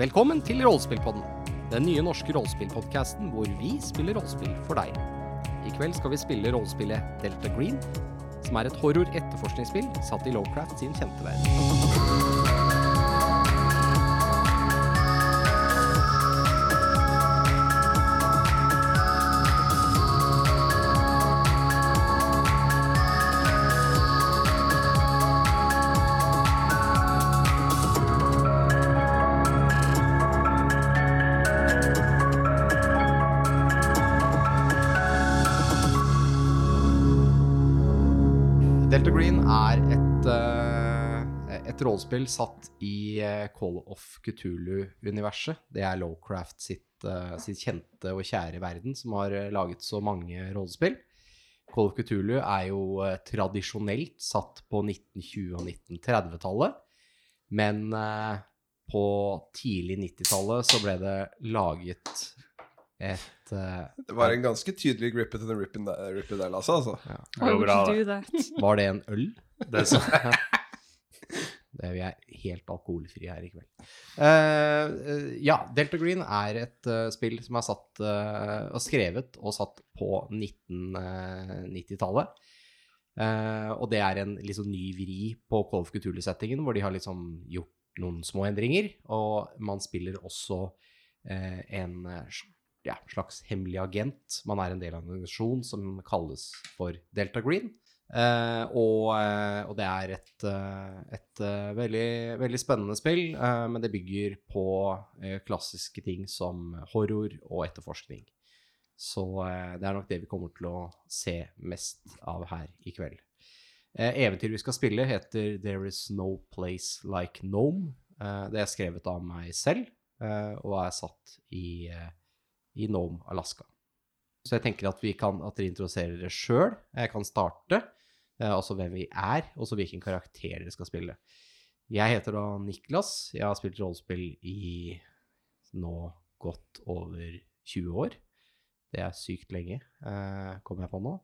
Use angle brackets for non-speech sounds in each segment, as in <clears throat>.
Velkommen til Rollespillpodden, den nye norske rollespillpodkasten hvor vi spiller rollespill for deg. I kveld skal vi spille rollespillet Delta Green, som er et horror-etterforskningsspill satt i Lowcraft sin kjente verden. I eh, Call of Cthulhu-universet. Det er Lowcraft sitt, eh, sitt kjente og kjære verden, som har eh, laget så mange rollespill. Call of Cthulhu er jo tradisjonelt satt på 1920- og 1930-tallet, men på tidlig 90-tallet så ble det laget et uh, Det var en ganske tydelig grip it and rip it der, rip it der altså. Ja. Det var, bra, det. Var det en øl? Det så, Det <laughs> Vi er helt alkoholfrie her i kveld. Eh, ja, Delta Green er et uh, spill som er satt uh, og skrevet og satt på 1990-tallet. Eh, og det er en liksom ny vri på Call of Cthulhu-settingen, hvor de har liksom gjort noen små endringer. Og man spiller også en ja, slags hemmelig agent. Man er en del av en organisasjon som kalles for Delta Green. Eh, og, eh, og det er et, eh, et veldig, veldig spennende spill, men det bygger på klassiske ting som horror og etterforskning. Så det er nok det vi kommer til å se mest av her i kveld. Eventyret vi skal spille, heter There Is No Place Like Nome. Det er skrevet av meg selv, og er satt i, i Nome, Alaska. Så jeg tenker at, vi kan, at dere introduserer dere sjøl. Jeg kan starte. Eh, altså hvem vi er, og så hvilken karakter dere skal spille. Jeg heter da Niklas. Jeg har spilt rollespill i nå godt over 20 år. Det er sykt lenge, eh, kommer jeg på nå.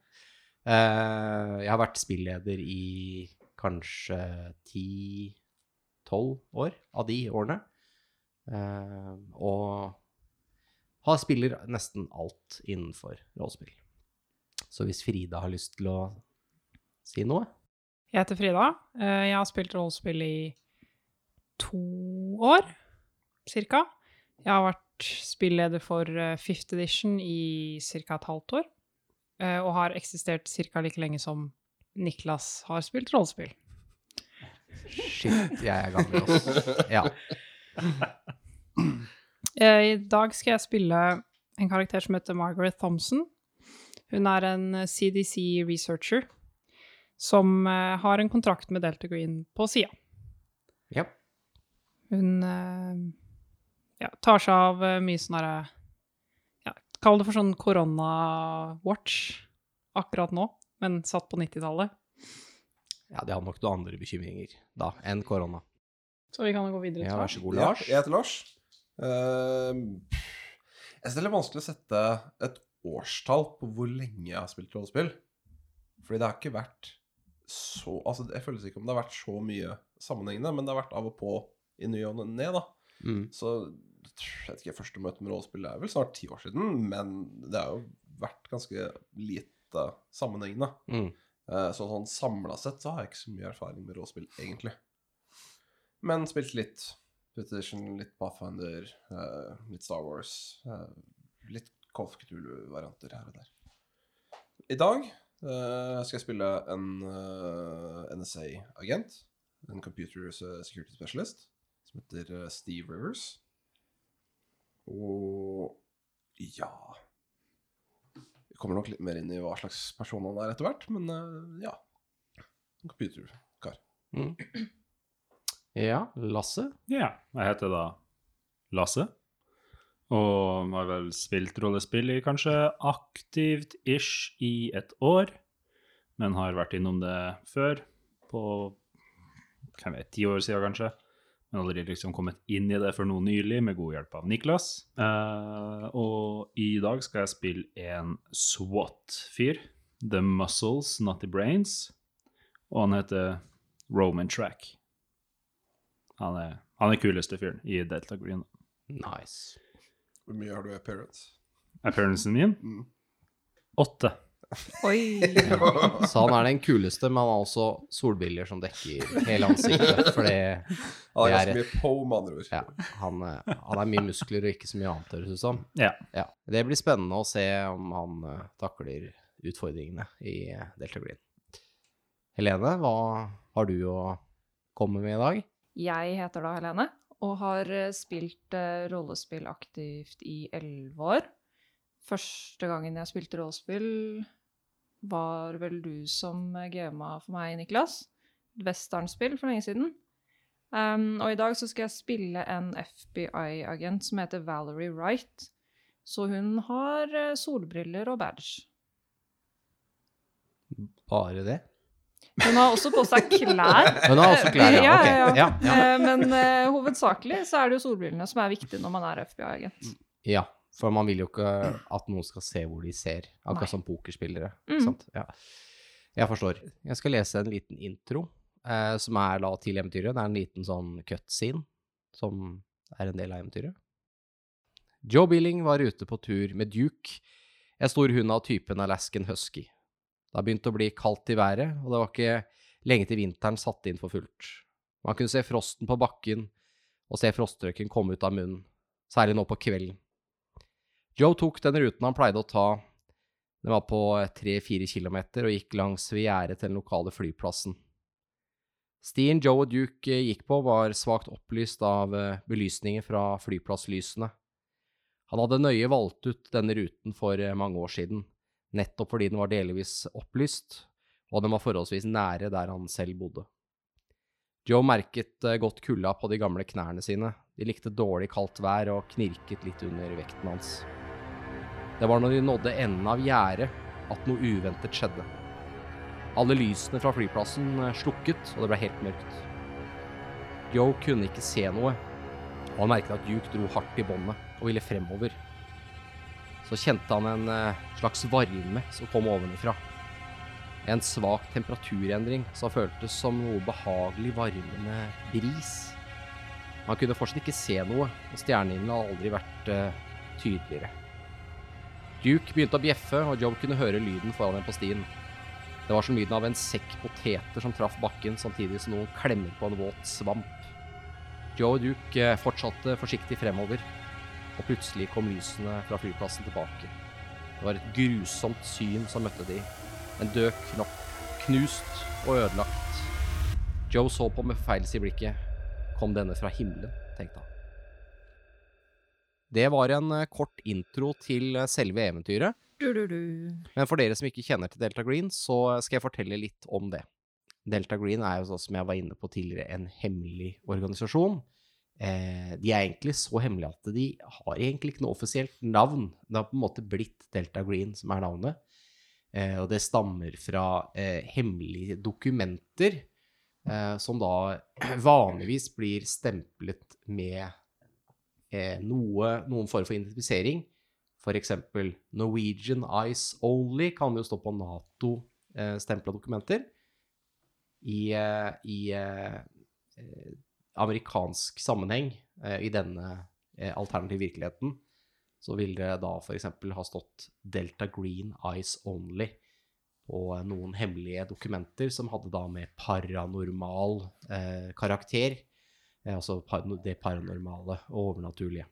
Eh, jeg har vært spilleder i kanskje 10-12 år av de årene. Og har spiller nesten alt innenfor rollespill. Så hvis Frida har lyst til å si noe Jeg heter Frida. Eh, Jeg har spilt rollespill i to år, cirka. Jeg har vært spilleder for eh, Fifth Edition i ca. et halvt år. eh, Og har eksistert ca. like lenge som Niklas har spilt rollespill. Shit, jeg er gammel også. Ja. <clears throat> I dag skal jeg spille en karakter som heter Margaret Thompson. Hun er en eh, CDC researcher som eh, har en kontrakt med Delta Green på sida. ja. Hun eh, ja, tar seg av eh, mye sånn herre ja, Kall det for sånn korona-watch akkurat nå, men satt på 90-tallet. Ja, de har nok noen andre bekymringer da enn korona. Så vi kan jo gå videre. til Ja, vær så god, Ja, Lars. jeg heter Lars. Uh, jeg syns det er litt vanskelig å sette et årstall på hvor lenge jeg har spilt rollespill. Fordi det har ikke vært så Altså, jeg føler ikke om det har vært så mye sammenhengende, men det har vært av og på i ny og ne, da. Mm. Så jeg vet ikke, første møte med rollespill er vel snart ti år siden, men det har jo vært ganske lite sammenhengende. Mm. Eh, Så sånn samla sett så har jeg ikke så mye erfaring med rollespill, egentlig. Men spilt litt Petition, litt Pathfinder, eh, litt Star Wars, eh, litt of Cthulhu-varianter her og der. I dag skal jeg spille en eh, NSA-agent, en Computer Security Specialist, som heter eh, Steve Rivers. Og ja Vi kommer nok litt mer inn i hva slags person han er etter hvert, men eh, ja. En computerkar. Mm. Ja, Lasse? ja, jeg heter da Lasse. Og har vel spilt rollespill i kanskje aktivt ish i et år. Men har vært innom det før, på hvem vet, ti år siden kanskje. Men aldri liksom kommet inn i det før nå nylig, med god hjelp av Niklas. Uh, og i dag skal jeg spille en SWAT-fyr. The Muscles, Not The Brains. Og han heter Roman Track. Han er, han er kuleste fyren i Delta Green. Nice. Hvor mye har du appearance? Appearancen min Mm. åtte. Oi. <laughs> Så han er den kuleste, men han har også solbriller som dekker hele ansiktet. Fordi Han har ganske mye po, med andre ord. ja, han, eh, han er mye muskler og ikke så mye annet, høres det ut som. Ja. Ja. Det blir spennende å se om han uh, takler utfordringene i eh, Delta Green. Helene, hva har du å komme med i dag? Jeg heter da Helene og har eh, spilt eh, rollespill aktivt i elleve år. Første gangen jeg spilte rollespill, var vel du som gama for meg, Niklas. Westernspill for lenge siden. Um, og i dag så skal jeg spille en FBI-agent som heter Valerie Wright. Så hun har eh, solbriller og badge. Bare det? Hun har også på seg klær. Hun har også klær, ja. Ja, Ok. ja, ja. Eh, Men uh, hovedsakelig så er det jo solbrillene som er viktige når man er FBI-agent. Ja, for man vil jo ikke at noen skal se hvor de ser, akkurat Nei. som pokerspillere. Mm. Sant? Ja. Jeg forstår. Jeg skal lese en liten intro, uh, som er da til eventyret. Det er en liten sånn cutscene, som er en del av eventyret. Joe Billing var ute på tur med Duke, en stor hund av typen Alaskan Husky. Det har begynt å bli kaldt i været, og det var ikke lenge til vinteren satte inn for fullt. Man kunne se frosten på bakken og se frostrøyken komme ut av munnen, særlig nå på kvelden. Joe tok den ruten han pleide å ta. Den var på tre-fire kilometer og gikk langs ved gjerdet til den lokale flyplassen. Stien Joe og Duke eh, gikk på, var svakt opplyst av belysningen belysninger fra flyplasslysene. Han hadde nøye valgt ut denne ruten for eh, mange år siden, nettopp fordi den var delvis opplyst, og den var forholdsvis nære der han selv bodde. Joe merket eh, godt kulda på de gamle knærne sine, de likte dårlig kaldt vær og knirket litt under vekten hans. Det var når de nådde enden av gjerdet at noe uventet skjedde. Alle lysene fra flyplassen eh, slukket, og det ble helt mørkt. Joe kunne ikke se noe, og han merket at Duke dro hardt i båndet og ville fremover. Så kjente han en eh, slags varme som kom ovenifra. En svak temperaturendring som føltes som noe behagelig varmende bris. Man kunne fortsatt ikke se noe, og stjernehimmelen hadde aldri vært uh, tydeligere. Duke begynte å bjeffe, og Joe kunne høre lyden foran dem på stien. Det var som lyden av en sekk poteter som traff bakken, samtidig som noen klemmer på en våt svamp. Joe og Duke eh, fortsatte forsiktig fremover, og plutselig kom lysene fra flyplassen tilbake. Det var et grusomt syn som møtte de. En død knopp, knust og ødelagt. Joe så på med feils i blikket. Kom denne fra himmelen, tenkte han. Det var en eh, kort intro til eh, selve eventyret. Du, du, du. Men for dere som ikke kjenner til Delta Green, så skal jeg fortelle litt om det. Delta Green er jo sånn som jeg var inne på tidligere, en hemmelig organisasjon. Eh, de er egentlig så hemmelige at de har egentlig ikke noe offisielt navn. Det har på en måte blitt Delta Green som er navnet. Eh, og det stammer fra eh, hemmelige dokumenter, eh, som da <clears throat> vanligvis blir stemplet med eh, noe, noen form for identifisering. Eksempel Norwegian Eyes Only kan jo stå på Nato-stempla dokumenter. I, eh, i eh, eh, amerikansk sammenheng, eh, i denne eh, alternative virkeligheten, så vil det da f.eks. ha stått Delta Green Eyes Only på noen hemmelige dokumenter som hadde da med paranormal eh, karakter, altså det paranormale og overnaturlige.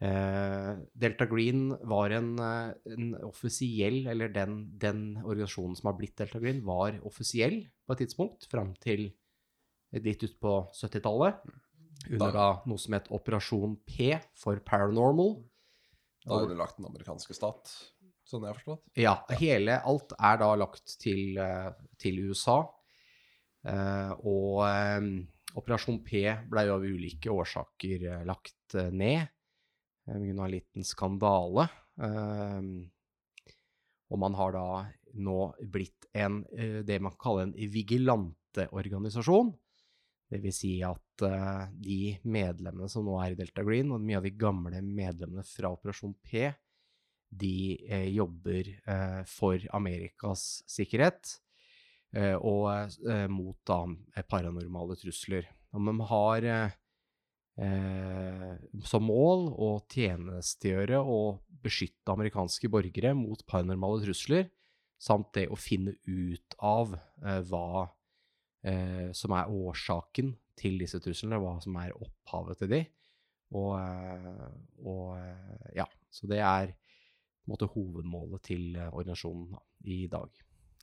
Delta Green var en, en offisiell, eller den, den organisasjonen som har blitt Delta Green, var offisiell på et tidspunkt, fram til litt ut på 70-tallet. Under da noe som het Operasjon P for Paranormal. Da har du lagt den amerikanske stat, sånn jeg har forstått. Ja, hele, alt er da lagt til, eh, til USA. Eh, og eh, Operasjon P ble jo av ulike årsaker lagt ned. På av en liten skandale. Eh, og man har da nå blitt en, det man kaller en vigilanteorganisasjon. Det vil si at uh, de medlemmene som nå er i Delta Green, og mye av de gamle medlemmene fra Operasjon P, de eh, jobber eh, for Amerikas sikkerhet eh, og eh, mot da eh, paranormale trusler. Og de har som mål å tjenestegjøre og beskytte amerikanske borgere mot paranormale trusler, samt det å finne ut av hva eh, som er årsaken til disse truslene, hva som er opphavet til de. Og, eh, og eh, ja, så det er måte hovedmålet til eh, organisasjonen i dag,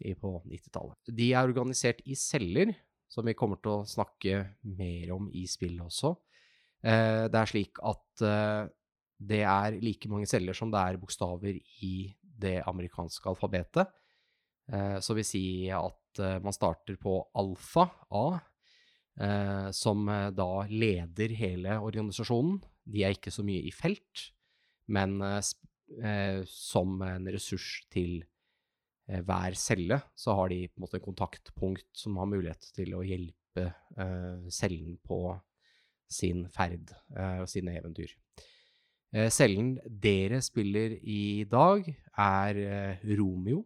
i, på 90-tallet. De er organisert i celler, som vi kommer til å snakke mer om i spillet også. Eh, det er slik at eh, det er like mange celler som det er bokstaver i det amerikanske alfabetet. Eh, så vil si at eh, man starter på alfa, A, eh, som da leder hele organisasjonen. De er ikke så mye i felt, men som en ressurs til hver celle, så har de på en måte en kontaktpunkt som har mulighet til å hjelpe cellen på sin ferd og sine eventyr. Cellen dere spiller i dag, er Romeo,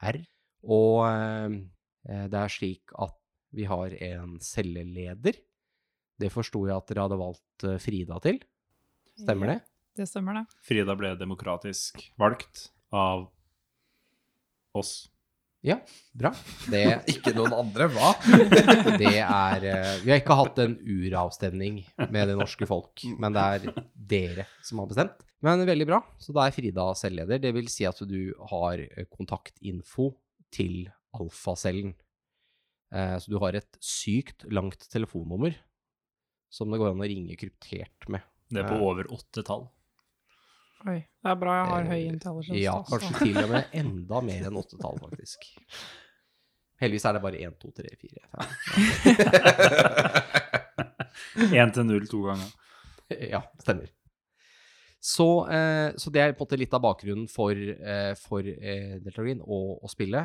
R. Og eh, det er slik at vi har en celleleder. Det forsto jeg at dere hadde valgt eh, Frida til. Stemmer det? Det stemmer, det. Frida ble demokratisk valgt av oss. Ja, bra. Det, <laughs> Ikke noen andre, hva? <laughs> det er eh, Vi har ikke hatt en uravstemning med det norske folk, men det er dere som har bestemt. Men veldig bra. Så da er Frida selvleder. Det vil si at du har kontaktinfo til alfacellen. Eh, Så du har et sykt langt telefonnummer som det går an å ringe kryptert med. Det er på over åtte tall. Oi, det er bra jeg har høy Eh, intelligence. Ja, altså. kanskje til og med enda mer enn åttetall, faktisk. Heldigvis er det bare én, to, tre, fire, fem. <laughs> Én til null to ganger. Ja, stemmer. Så, eh, så det er på en måte litt av bakgrunnen for, eh, for eh, Delta Green å, og spille.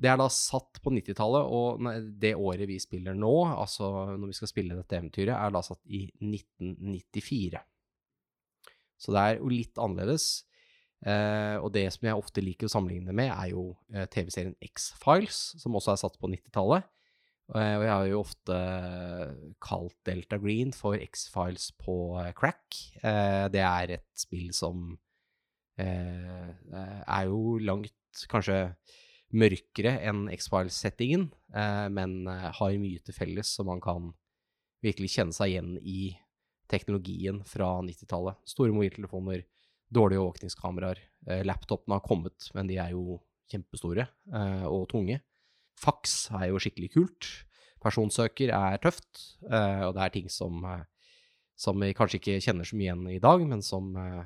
Det er da satt på 90-tallet, og det året vi spiller nå, altså når vi skal spille dette eventyret, er da satt i 1994. Så det er jo litt annerledes. Eh, og det som jeg ofte liker å sammenligne med, er jo eh, TV-serien X-Files, som også er satt på 90-tallet. Eh, og jeg har jo ofte kalt Delta Green for X-Files på eh, crack. Eh, det er et spill som eh, eh, er jo langt kanskje mørkere enn X-Files-settingen, eh, men eh, har mye til felles, så man kan virkelig kjenne seg igjen i teknologien fra 90-tallet. Store mobiltelefoner, dårlige overvåkningskameraer. Eh, laptopene har kommet, men de er jo kjempestore eh, og tunge. Fax er jo skikkelig kult. Personsøker er tøft, eh, og det er ting som, eh, som vi kanskje ikke kjenner så mye igjen i dag, men som eh,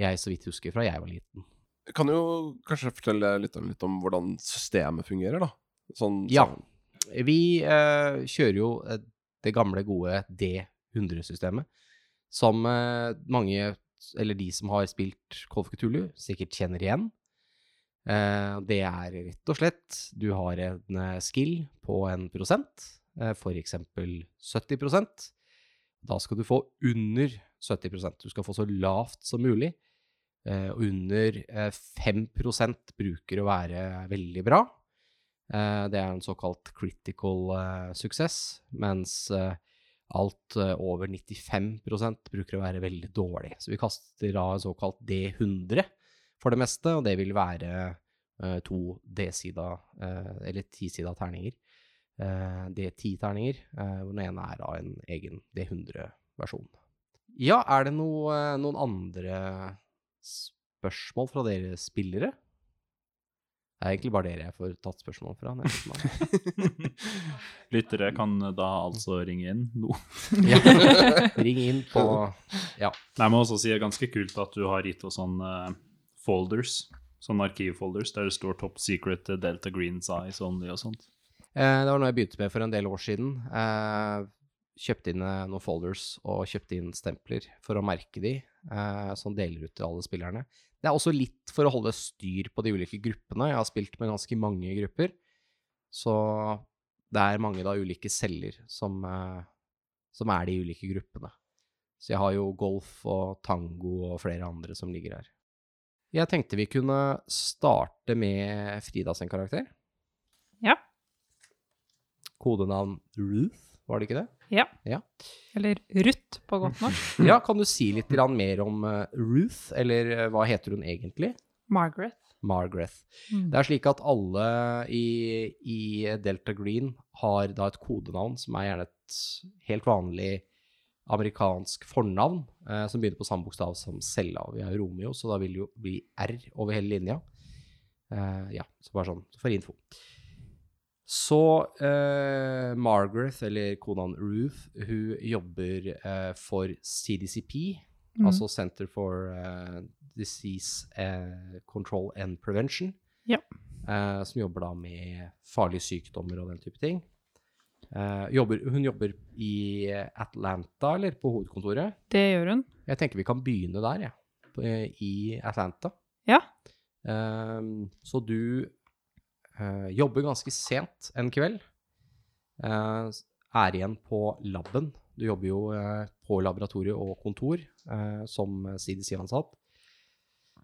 jeg så vidt husker fra jeg var liten. Kan jo kanskje fortelle litt om, litt om hvordan systemet fungerer, da? Sånn, Ja. sånn- Vi eh, kjører jo det gamle, gode D100-systemet, som eh, mange, eller de som har spilt of Cthulhu, sikkert kjenner igjen. Eh, det er rett og slett Du har en eh, skill på en prosent, eh, eksempel 70% Da skal du få under 70% Du skal få så lavt som mulig. Og under eh, 5% bruker å være veldig bra. Det er en såkalt critical success, mens alt over 95% bruker å være veldig dårlig. Så vi kaster da en såkalt D100 for det meste, og det vil være eh, to D-sida, eh, eller tisida terninger. Eh, D10-terninger, eh, hvor den ene er av en egen D100-versjon. Ja, er det noe, noen andre spørsmål fra dere spillere? Det er egentlig bare dere jeg får tatt spørsmål fra. <laughs> Lyttere kan da altså ringe inn nå. <laughs> Ja. <laughs> Ring inn på Ja. Jeg må også si det er ganske kult at du har gitt oss sånne folders, sånne arkivfolders, der det står Top Secret eh, Delta Green Size Only og sånt. Eh, det var noe jeg begynte med for en del år siden. Eh, kjøpte inn noen folders og kjøpte inn stempler for å merke de, som deler ut til alle spillerne. Det er også litt for å holde styr på de ulike gruppene. Jeg har spilt med ganske mange grupper, så det er mange da ulike celler som, som er de ulike gruppene. Så jeg har jo golf og tango og flere andre som ligger her. Jeg tenkte vi kunne starte med Frida sin karakter. Ja. Kodenavn Ruth, var det ikke det? Ja. Ja. Eller Ruth på godt norsk. <laughs> Ja, kan du si litt mer om eh, Ruth, eller eh, hva heter hun egentlig? Margaret. Margaret. Mm. Det er slik at alle i, i Delta Green har da et kodenavn som er gjerne et helt vanlig amerikansk fornavn, eh, som begynner på samme bokstav som Cella. Vi er jo Romeo, så da vil det jo bli R over hele linja. Eh, ja, så bare sånn for info. Så eh, Margaret, eller konaen Ruth, hun jobber eh, for CDCP, Mm. altså Center for eh, Disease eh, Control and Prevention. Ja. eh, som jobber da med farlige sykdommer og den type ting. Eh, jobber, hun jobber i Atlanta, eller på hovedkontoret. Det gjør hun. Jeg tenker vi kan begynne der, jeg. på- eh, I Atlanta. Ja. Uh, så du uh, jobber ganske sent en kveld. er igjen på laben. Du jobber jo på laboratoriet og kontor som CDC-ansatt.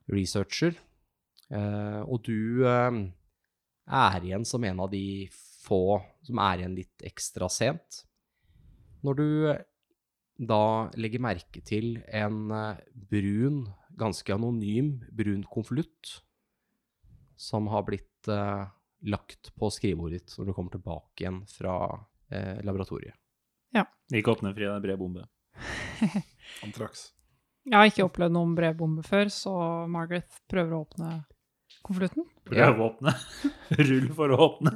Researcher. Og du er igjen som en av de få som er igjen litt ekstra sent. Når du da legger merke til en eh, brun, ganske anonym brun konvolutt som har blitt eh, lagt på skrivebordet ditt når du kommer tilbake igjen fra eh, laboratoriet. Ikke åpne fri, det er bred bombe. <laughs> Antrax. Jeg har ikke opplevd noen brevbombe før, så Margaret prøver å åpne konvolutten. Prøv å åpne. <laughs> Rull for å åpne.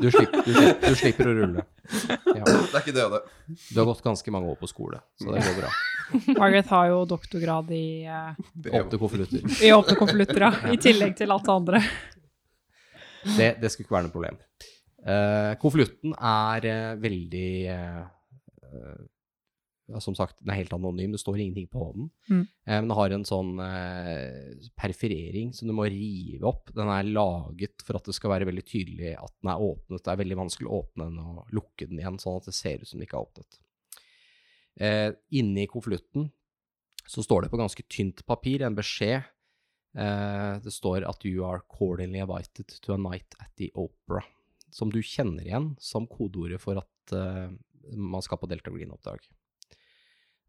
Du slipper, du, slipper, du slipper å rulle. <laughs> Ja. Det er ikke det, det. Du har gått ganske mange år på skole, så det går bra. <laughs> Margaret har jo doktorgrad i, uh, Åpne konvolutter. i åpne konvolutter, ja. I tillegg til alt det andre. Det, det skulle ikke være noe problem. Uh, konvolutten er uh, veldig ja, Som sagt, den er helt anonym, det står ingenting på den. Mm. Eh, men den har en sånn eh, perforering som du må rive opp. Den er laget for at det skal være veldig tydelig at den er åpnet. Det er veldig vanskelig å åpne den og lukke den igjen, sånn at det ser ut som den ikke er åpnet. Eh, inni konvolutten så står det på ganske tynt papir en beskjed. Eh, det står at you are cordially invited to a night at the opera. Som du kjenner igjen som kodeordet for at eh, man skal på Delta Green-oppdrag.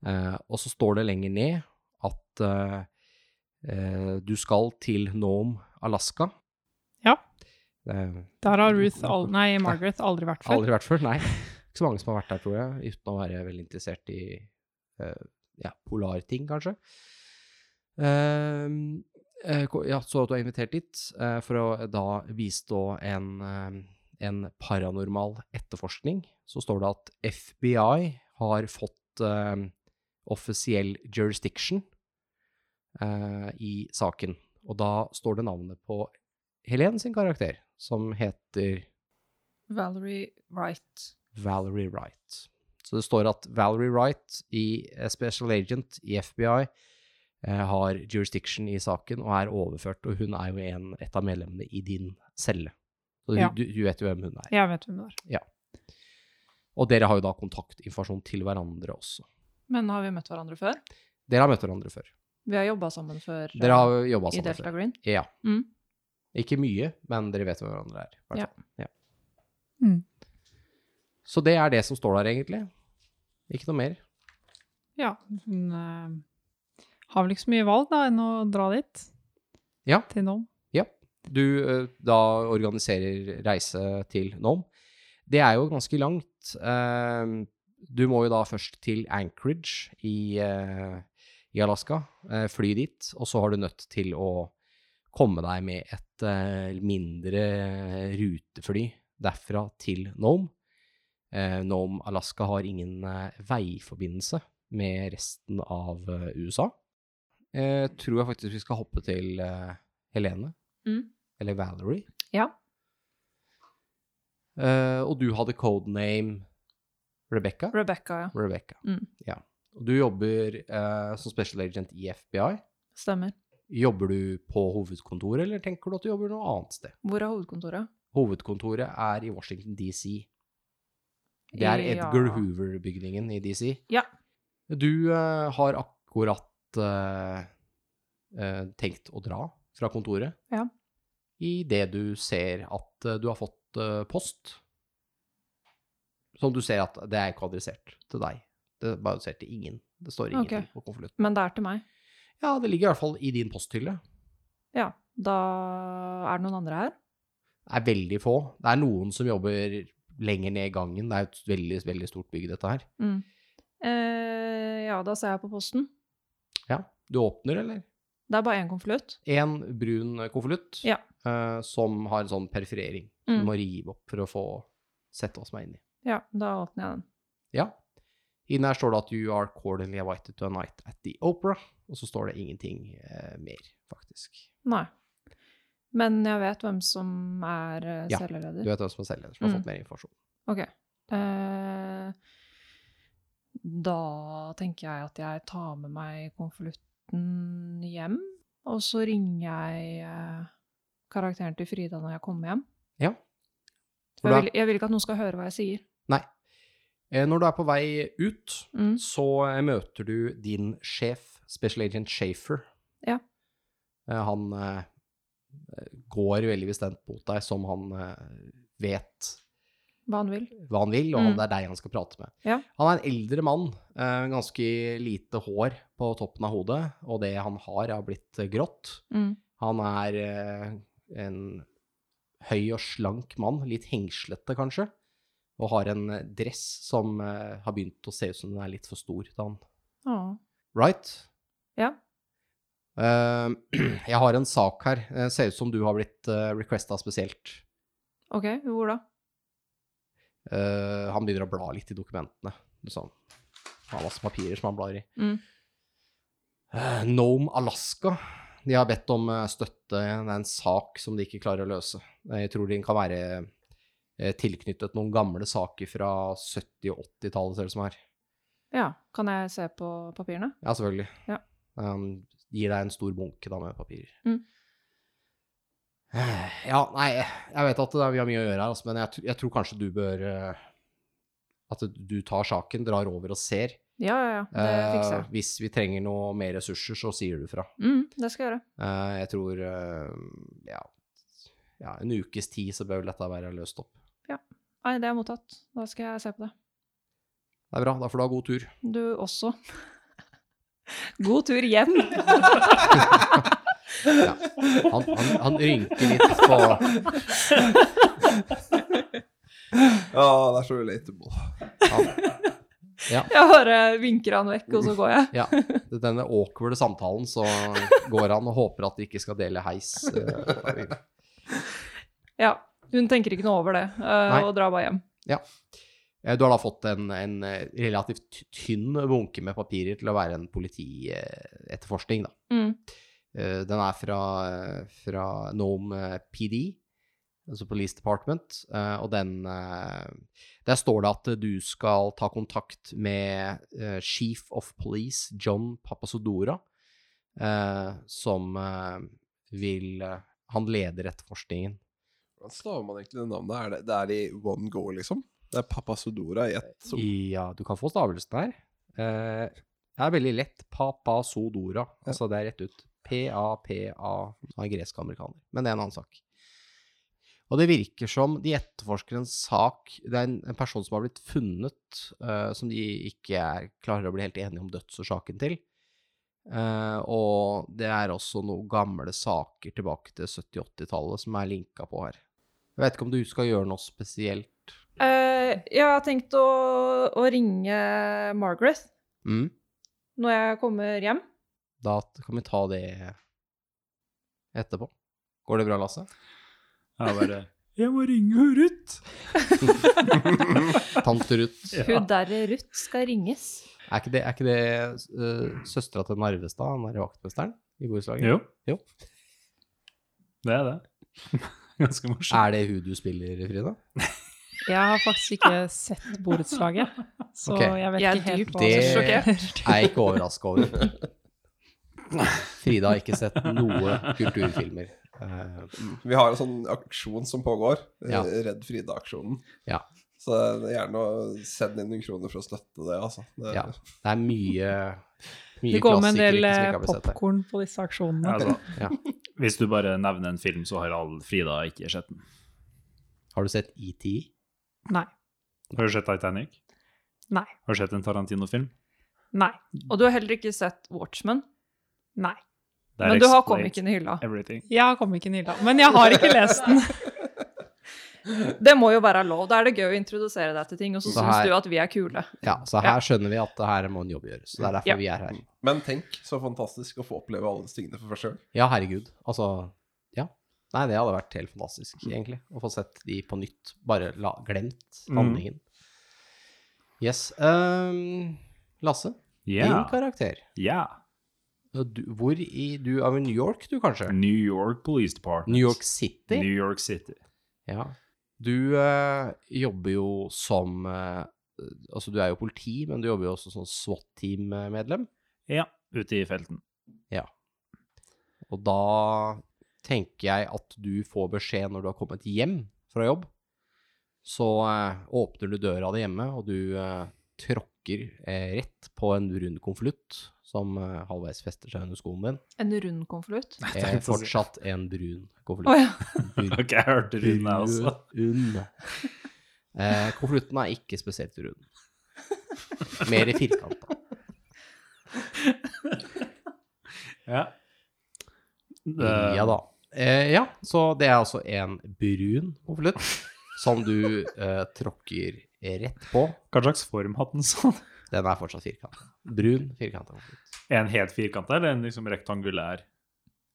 Eh, og så står det lenger ned at eh, eh, du skal til Nome, Alaska. Ja. Eh, Der har Ruth, al nei, <laughs> Margaret aldri vært før. Aldri vært før, nei. <laughs> Ikke så mange som har vært der, tror jeg, uten å være veldig interessert i eh, ja, polarting, kanskje. Eh, ja, så du er invitert dit eh, for å da bistå en, eh, en paranormal etterforskning. Så står det at FBI har fått offisiell jurisdiction eh, i saken. Og da står det navnet på Helen sin karakter, som heter Valerie Wright. Valerie Wright. Så det står at Valerie Wright, i eh, Special Agent i FBI, eh, har jurisdiction i saken og er overført, og hun er jo en, et av medlemmene i din celle. Så du, Ja. du, du vet jo hvem hun er. Jeg vet hvem hun er. Og dere har jo da kontaktinformasjon til hverandre også. Men har vi møtt hverandre før? Dere har møtt hverandre før. Vi har jobba sammen før Dere eh, har jobba i Delta før. Green. Ja. Mm. Ikke mye, men dere vet hvem hverandre er. hvert Ja. fall. ja. Mm. Så det er det som står der, egentlig. Ikke noe mer. Ja, hun uh, har vel ikke så mye valg da enn å dra dit. Ja. Til nå. Du uh, da organiserer reise til Nome. Det er jo ganske langt. Eh, du må jo da først til Anchorage i, eh, i Alaska, eh, fly dit, og så har du nødt til å komme deg med et eh, mindre rutefly derfra til Nome. Nome, Alaska har ingen veiforbindelse med resten av USA. Eh, tror jeg faktisk vi skal hoppe til Helene. Mm. Eller Valerie. Ja. Eh, og du hadde codename Rebecca? Rebecca, ja. Rebecca. Mm. Ja. Du jobber eh, som special agent i FBI. Stemmer. Jobber du på hovedkontoret, eller tenker du at du jobber noe annet sted? Hvor er hovedkontoret? Hovedkontoret er i Washington DC. Det er Ja. Edgar Hoover-bygningen i DC. Ja. Du eh, har akkurat eh, eh, tenkt å dra fra kontoret. Ja. I det du ser at eh, du har fått eh, post. Som du ser at det er ikke adressert til deg. Det er bare adressert til ingen. Det står ingenting okay. på konvolutten. Men det er til meg. Ja, det ligger i hvert fall i din posthylle. Ja. Da er det noen andre her. Det er veldig få. Det er noen som jobber lenger ned i gangen. Det er et veldig, veldig stort bygg, dette her. Mm. Eh, ja, da ser jeg på posten. Ja. Du åpner, eller? Det er bare én konvolutt. En brun konvolutt Ja. eh, som har en sånn perforering. Mm. du må rive opp for å få sett hva som er inni. Ja, da åpner jeg den. Ja. Inni her står det at you are cordially invited to a night at the opera. Og så står det ingenting eh, mer, faktisk. Nei. Men jeg vet hvem som er eh, Ja, celeleder. Du vet hvem som er selgerleder, som har Mm. fått mer informasjon. Ok. Eh, da tenker jeg at jeg tar med meg konvolutten hjem, og så ringer jeg eh, karakteren til Frida når jeg kommer hjem. Ja. For Jeg vil, jeg vil ikke at noen skal høre hva jeg sier. Nei. Eh, Når du er på vei ut, Mm. så eh, møter du din sjef, Special Agent Shafer. Ja. Eh, Han går veldig bestemt mot deg, som han vet Hva han vil. hva han vil, og Mm. det er deg han skal prate med. Ja. Han er en eldre mann, eh, ganske lite hår på toppen av hodet, og det han har, har blitt grått. Mm. Han er en høy og slank mann, litt hengslete kanskje, og har en eh, dress som uh, har begynt å se ut som den er litt for stor til han. Å. Right? Ja. Uh, <clears throat> jeg har en sak her. Det ser ut som du har blitt uh, requesta spesielt. Ok, hvor da? Uh, han begynner å bla litt i dokumentene. Sånn. Han har masse papirer som han blar i. Mm. Eh, Nome Alaska. De har bedt om eh, støtte. Det er en sak som de ikke klarer å løse. Jeg tror de kan være eh, tilknyttet noen gamle saker fra 70- og 80-tallet, ser det som her. Ja, kan jeg se på papirene? Ja, selvfølgelig. Ja. Um, gir deg en stor bunke da med papirer. Mm. Eh, <sighs> Ja, nei, jeg vet at det vi har mye å gjøre her, altså, men jeg, jeg tror kanskje du bør eh, At du tar saken, drar over og ser. Ja, ja, ja, det fikser Eh, jeg. hvis vi trenger noe mer ressurser, så sier du fra. Mm, det skal jeg gjøre. Uh, jeg tror eh, ja, ja, en ukes tid så bør vel dette være løst opp. Nei, det er mottatt. Da skal jeg se på det. Det er bra, da får du ha god tur. Du også. <laughs> God tur hjem. <laughs> <laughs> Ja. Han, han, han rynker litt på Ja, det er så relatable. Ja, Jeg bare vinker han vekk, og så går jeg. ja. Denne awkwarde samtalen, så går han og håper at de ikke skal dele heis. eh, Ja, hun tenker ikke noe over det, uh, og drar bare hjem. Ja. Du har da fått en, en eh, relativt tynn bunke med papirer til å være en politietterforskning, da. Mm. Eh, Den er fra, eh, fra Nome eh, PD, altså Police Department, eh, og den eh, Der står det at du skal ta kontakt med eh, Chief of Police John Papasodora, eh, som eh, vil eh, Han leder etterforskningen. Hvordan staver man egentlig det navnet? Er det, det er i one go, liksom? Det er Papasodora i ett som Ja, du kan få stavelsen her. Eh, det er veldig lett. Papasodora. Altså det er rett ut. P-A-P-A. Han er gresk-amerikaner. Men det er en annen sak. Og det virker som de etterforsker en sak Det er en, en person som har blitt funnet, uh, som de ikke er, klarer å bli helt enige om dødsårsaken til. Uh, og det er også noen gamle saker tilbake til 70-80-tallet som er linka på her. Jeg vet ikke om du skal gjøre noe spesielt. Eh, jeg har tenkt å, å ringe Margaret Mm. når jeg kommer hjem. Da kan vi ta det etterpå. Går det bra, Lasse? Jeg bare Jeg må ringe hun Ruth! <laughs> Tante Ruth. Ja. Hun derre Ruth skal ringes. Er ikke det, er ikke det uh, søstera til Narvestad, han er vaktmesteren i borettslaget? Jo. Jo. Det er det. Ganske morsomt. Er det hun du spiller, Frida? <laughs> Jeg har faktisk ikke sett borettslaget, så okay. jeg vet Jeg er ikke helt hva Det sjokkert. er jeg ikke overraska over. Frida har ikke sett noe kulturfilmer. Eh, Vi har en sånn aksjon som pågår. eh, Ja. Redd Frida-aksjonen. Ja. Så er gjerne send inn noen kroner for å støtte det, altså. Det, ja. Det er mye, mye Det går med en del eh, popkorn på disse aksjonene. Altså, Ja. Hvis du bare nevner en film, så har all Frida ikke sett den. Har du sett ET? Nei. Har du sett Titanic? Nei. Har du sett en Tarantino-film? Nei. Og du har heller ikke sett Watchmen, Nei. Men du har explains komikken i hylla. Everything. Jeg har komikken i hylla, men jeg har ikke lest den. <laughs> Det må jo være lov. Da er det gøy å introdusere deg til ting, og så Så syns her- du at vi er kule. Ja, så her skjønner vi at det her må en jobb gjøres. Så det er derfor Ja. vi er her. Men tenk så fantastisk å få oppleve alle disse tingene for første gang. Ja, herregud. Altså, ja. Nei, det hadde vært helt fantastisk, egentlig. Å få sett de på nytt. Bare la, glemt Mm. Yes. Um, Lasse, yeah. din karakter. Ja. Du, hvor i Du er i New York, du, kanskje? New York Police Department. New York City? New York City. Ja. Du eh, jobber jo som eh, Altså, du er jo politi, men du jobber jo også som SWAT-team-medlem. Ja, ute i felten. Ja. Og da tenker jeg at du får beskjed når du har kommet hjem fra jobb. Så eh, åpner du døra di hjemme, og du eh, tråkker eh, rett på en rund konvolutt som eh, halvveis fester seg under skoen din. En rund konvolutt. Er fortsatt en brun konvolutt. Oh, ja. <laughs> Ok, jeg hørte Rune også. Brun. Eh, konvolutten er ikke spesielt rund. Mer firkanta. <laughs> Ja. Det, Ja da. Eh, ja, så det er altså en brun konvolutt som du eh, tråkker rett på. Hva slags form hadde den sånn? Den er fortsatt firkanta. Brun firkanta konvolutt. Er den helt firkanta, eller er den liksom rektangulær?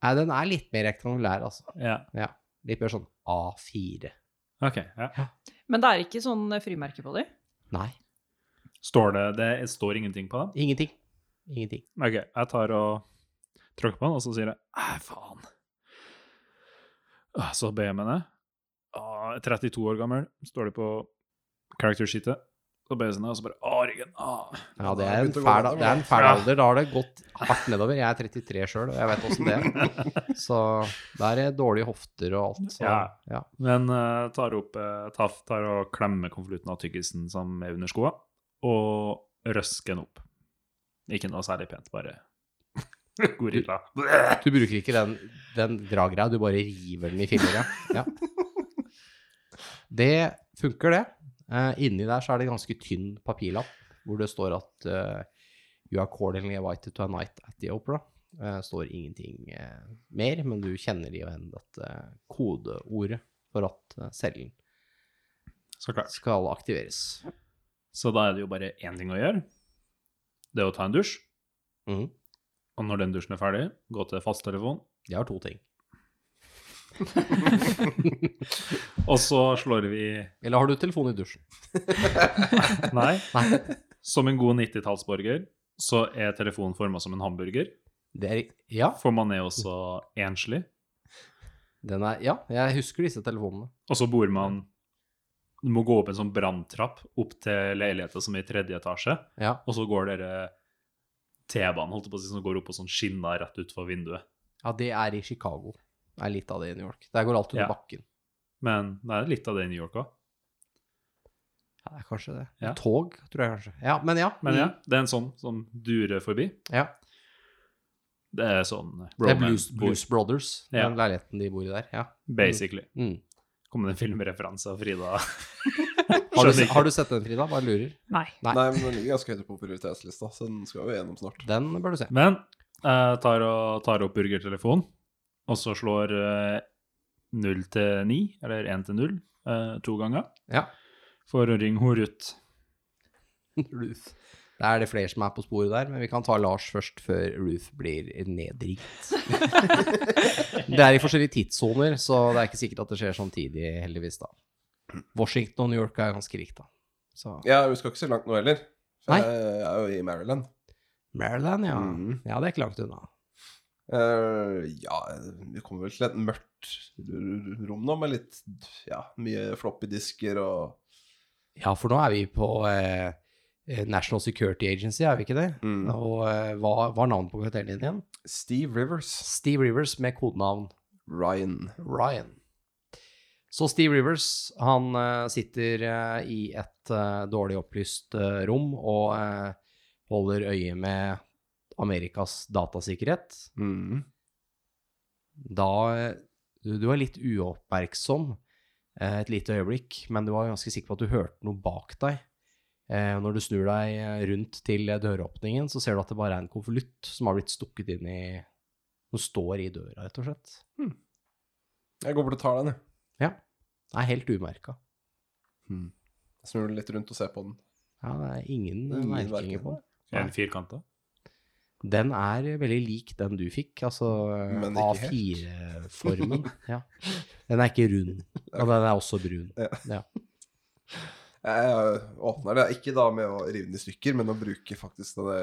Nei, den er litt mer rektangulær, altså. Ja. Ja. Litt mer sånn A4. Ok, ja. Men det er ikke sånn eh, frimerke på dem? Nei, Står det Det står ingenting på dem? ingenting. Ingenting. Ok, jeg tar og tråkker på den, og så sier jeg æh, faen. Ah, Så ber jeg med. Ah, er 32 år gammel, står det på character-sheetet. Så sånn, og så bare Å, ryggen. Ah. Ja, det er en fæl, det er en fæl alder. Da har det gått hardt nedover. Jeg er 33 sjøl, og jeg vet åssen det er. <laughs> Så der er dårlige hofter og alt. Så, Ja. ja. Men uh, tar opp uh, Taff tar og klemmer konvolutten av tyggisen som er under skoa, og røsker den opp. Ikke noe særlig pent, bare <laughs> gorilla. Du bruker ikke den, den dragreia, du bare river den i filler, ja. ja. <laughs> Det funker, det. Eh, inni der så er det en ganske tynn papirlapp hvor det står at uh, You are accordingly invited to a night at the opera. Det står ingenting eh, mer, men du kjenner igjen dette kodeordet for at eh, cellen skal aktiveres. Så da er det jo bare én ting å gjøre. Det er å ta en dusj. Mm. Og når den dusjen er ferdig, gå til fasttelefon. Jeg har to ting. <laughs> Og så slår vi Eller har du telefon i dusjen? <laughs> Nei. Nei. Som en god 90-tallsborger så er telefonen forma som en hamburger. Det er, ja, For man er også enslig. den er, ja, jeg husker disse telefonene. Og så bor man Du må gå opp en sånn branntrapp opp til leiligheta som er i tredje etasje. Ja, Og så går dere T-banen holdt på å si, som går opp på sånn skinner rett utfor vinduet. ja det er i Chicago. Det er litt av det i New York. Der går alt under Ja. bakken. Men det er litt av det i New York òg. Ja, det er kanskje det. Ja. Tog, tror jeg kanskje. Ja, men ja. Men ja, mm, det er en sånn som durer forbi. ja. Det er sånn Det er Blues, Blues Brothers, Ja. den leiligheten de bor i der. Ja. basically. Mm. Kom det en filmreferanse av Frida? <laughs> Har, du, ikke. har du sett den, Frida? Bare lurer. Nei. Nei. Nei, men den ligger ganske høyt på prioritetslista, så den skal vi gjennom snart. Den bør du se. Men jeg tar, og, tar opp burgertelefonen, og så slår null 0 til 9, eller 1 til 0, eh, to ganger, Ja. for å ringe hun Ruth. <laughs> Ruth. Det er det flere som er på sporet der, men vi kan ta Lars først før Ruth blir nedringt. <laughs> det er i forskjellige tidssoner, så det er ikke sikkert at det skjer samtidig, heldigvis, da. Washington og New York er ganske rikt, da. Så Ja, vi skal ikke så langt nå heller. For Nei. jeg er jo i Maryland. Maryland, ja. Mm. Ja, det er ikke langt unna. Eh, ja, vi kommer vel til et mørkt rom nå, med litt Ja, mye floppy disker og Ja, for nå er vi på eh, National Security Agency, er vi ikke det? Mm. Og eh, hva var navnet på karakterene din igjen? Steve Rivers. Steve Rivers med kodenavn Ryan. Ryan. Så Steve Rivers, han eh, sitter eh, i et eh, dårlig opplyst rom og holder øye med Amerikas datasikkerhet. Mm. Da du, du er litt uoppmerksom eh, et lite øyeblikk, men du var ganske sikker på at du hørte noe bak deg. Eh, når du snur deg eh, rundt til døråpningen, så ser du at det bare er en konvolutt som har blitt stukket inn i Som står i døra, rett og slett. Jeg går bort og tar den, jeg. Ja. Det er helt umerka. Jeg snur litt rundt og ser på den. Ja, det er ingen, Ingen merkinger på den. Er den firkanta? Den er veldig lik den du fikk, altså A4-formen. <laughs> ja. Den er ikke rund, og den er også brun. Ja. Jeg åpner det, ikke da med å rive den i stykker, men å bruke faktisk det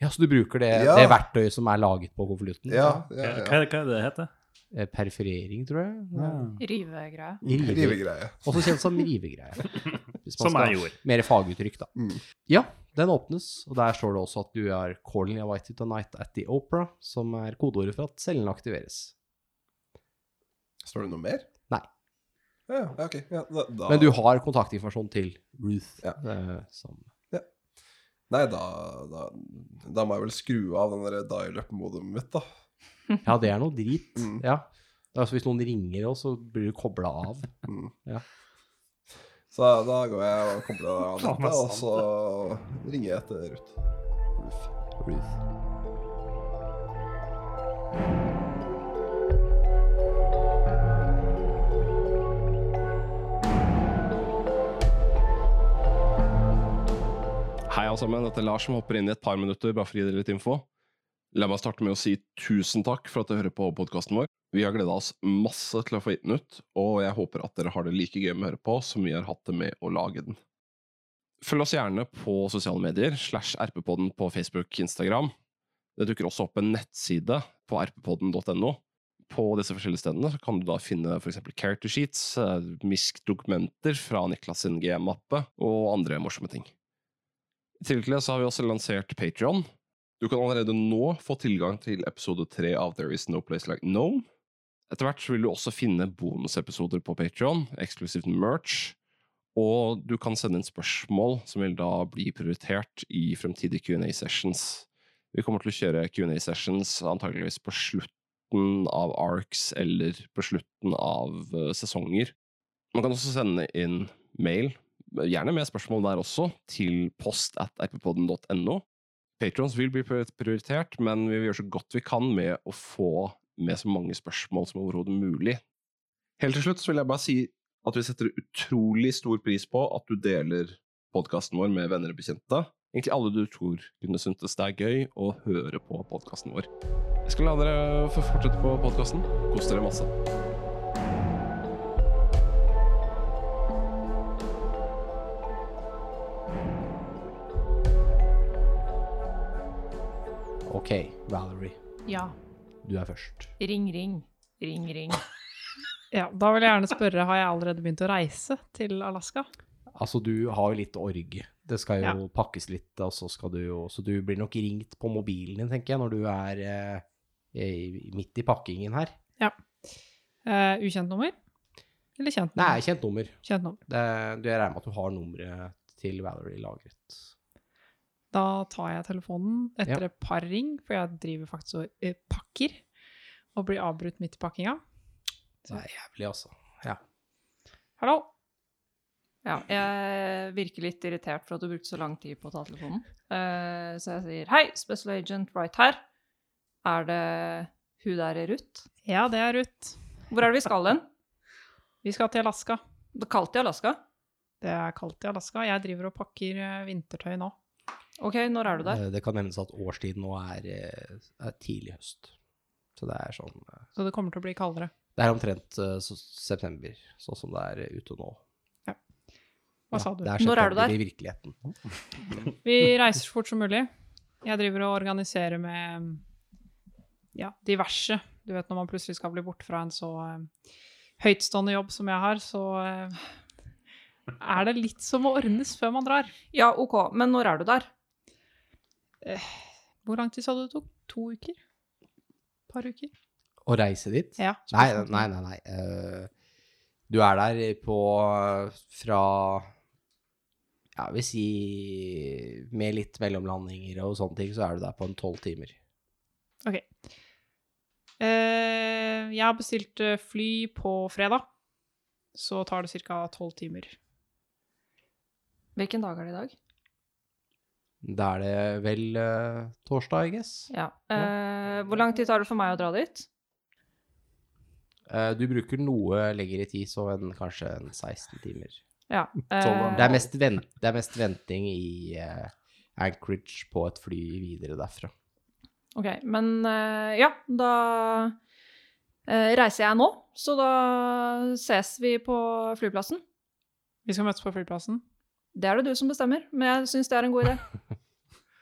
ja, så du bruker det, Ja. det verktøyet som er laget på konvolutten? Ja, ja, Hva, ja. hva hva er det det heter? Eh, Perforering, tror jeg. Ja. Rivegreie. Rivegreie. Også kjent som rivegreie. <laughs> Som jeg gjorde. Mer faguttrykk, da. Mm. Ja, den åpnes, og der står det også at du er 'calling a white tonight at the opera', som er kodeordet for at cellen aktiveres. Står det noe mer? Nei. Ja, ok. Ja, da, da. Men du har kontaktinformasjon til Ruth. Ja. eh, som Nei, da, da, da må jeg vel skru av den der dial-up-modumet mitt, da. <laughs> Ja, det er noe drit. Mm. Ja. Altså, hvis noen ringer oss, så blir du kobla av. Mm. Ja. Så da går jeg og kobler av er og så ringer jeg etter Ruth. Ruth. Ruth. Hei alle sammen, dette er Lars som hopper inn i et par minutter bare for å gi dere litt info. La meg starte med å si tusen takk for at dere hører på podkasten vår. Vi har gleda oss masse til å få gitt den ut, og jeg håper at dere har det like gøy med å høre på som vi har hatt det med å lage den. Følg oss gjerne på sosiale medier, slash rppodden på Facebook, Instagram. Det dukker også opp en nettside på rppodden.no. På disse forskjellige stedene kan du da finne f.eks. character sheets, eh, MISK-dokumenter fra Niklas sin GM-mappe og andre morsomme ting. I tillegg til det så har vi også lansert Patreon. Du kan allerede nå få tilgang til episode tre av There Is No Place Like known. Etter hvert vil du også finne bonusepisoder på Patreon, eksklusivt merch, og du kan sende inn spørsmål som vil da bli prioritert i fremtidige Q&A-sessions. Vi kommer til å kjøre Q&A-sessions antageligvis på slutten av arcs eller på slutten av eh, sesonger. Man kan også sende inn mail gjerne med spørsmål der også, til post at rppodden.no. Patrons vil bli prioritert, men vi vil gjøre så godt vi kan med å få med så mange spørsmål som overhodet mulig. Helt til slutt vil jeg bare si at vi setter utrolig stor pris på at du deler podkasten vår med venner og bekjente. Egentlig alle du tror kunne syntes det er gøy å høre på podkasten vår. Jeg skal la dere få fortsette på podkasten. Kos dere masse. Ok, Valerie, Ja. du er først. Ring, ring. Ring, ring. <laughs> Ja, da vil jeg gjerne spørre, har jeg allerede begynt å reise til Alaska? Altså, du har jo litt org. Det skal jo Ja. pakkes litt, og så skal du jo Så du blir nok ringt på mobilen din, tenker jeg, når du er eh, midt i pakkingen her. Eh, ukjent nummer? Eller kjent nummer? Nei, kjent nummer. Kjent nummer. Det, du jeg regner med at du har nummeret til Valerie lagret. Da tar jeg telefonen etter Ja. et par ring, for jeg driver faktisk og eh, pakker, og blir avbrutt midt i pakkinga. Det er jævlig, altså. Ja. Hallo? Ja, jeg virker litt irritert for at du brukte så lang tid på å ta telefonen. Uh, så jeg sier hei, Special Agent right her. Er det hun der i Ruth? Ja, det er Ruth. Hvor er det vi skal hen? <laughs> Vi skal til Alaska. Det er kaldt i Alaska. Det er kaldt i Alaska. Jeg driver og pakker eh, vintertøy nå. Ok, når er du der? Eh, Det kan nevnes at årstiden nå er, eh, er tidlig høst. Så det er sånn eh, Så det kommer til å bli kaldere. Det er omtrent så, september, sånn som det er ute nå. Hva sa du? Er Når er du der? i virkeligheten. <laughs> <laughs> Vi reiser så fort som mulig. Jeg driver og organiserer med ja, diverse. Du vet når man plutselig skal bli borte fra en så uh, høytstående jobb som jeg har, så uh, er det litt som å ordnes før man drar. Ja, ok, men når er du der? Hvor lang tid sa du det tok? To uker? par uker? Å reise dit? Ja. Nei, nei, nei. nei. Uh, du er der på fra Ja, vil si Med litt mellomlandinger og sånne ting, så er du der på en tolv timer. Ok. Uh, jeg har bestilt eh, fly på fredag. så tar det ca. tolv timer. Hvilken dag er det i dag? Da er det vel uh, torsdag, I guess. Ja. Uh, hvor lang tid tar det for meg å dra dit? Uh, du bruker noe lengre tid, så en, kanskje en 16 timer. Ja. Det er mest, vent, det er mest venting i Anchorage på et fly videre derfra. Ok, men ja, da eh, reiser jeg nå, så da ses vi på flyplassen. Vi skal møtes på flyplassen. Det er det du som bestemmer, men jeg syns det er en god idé. <laughs>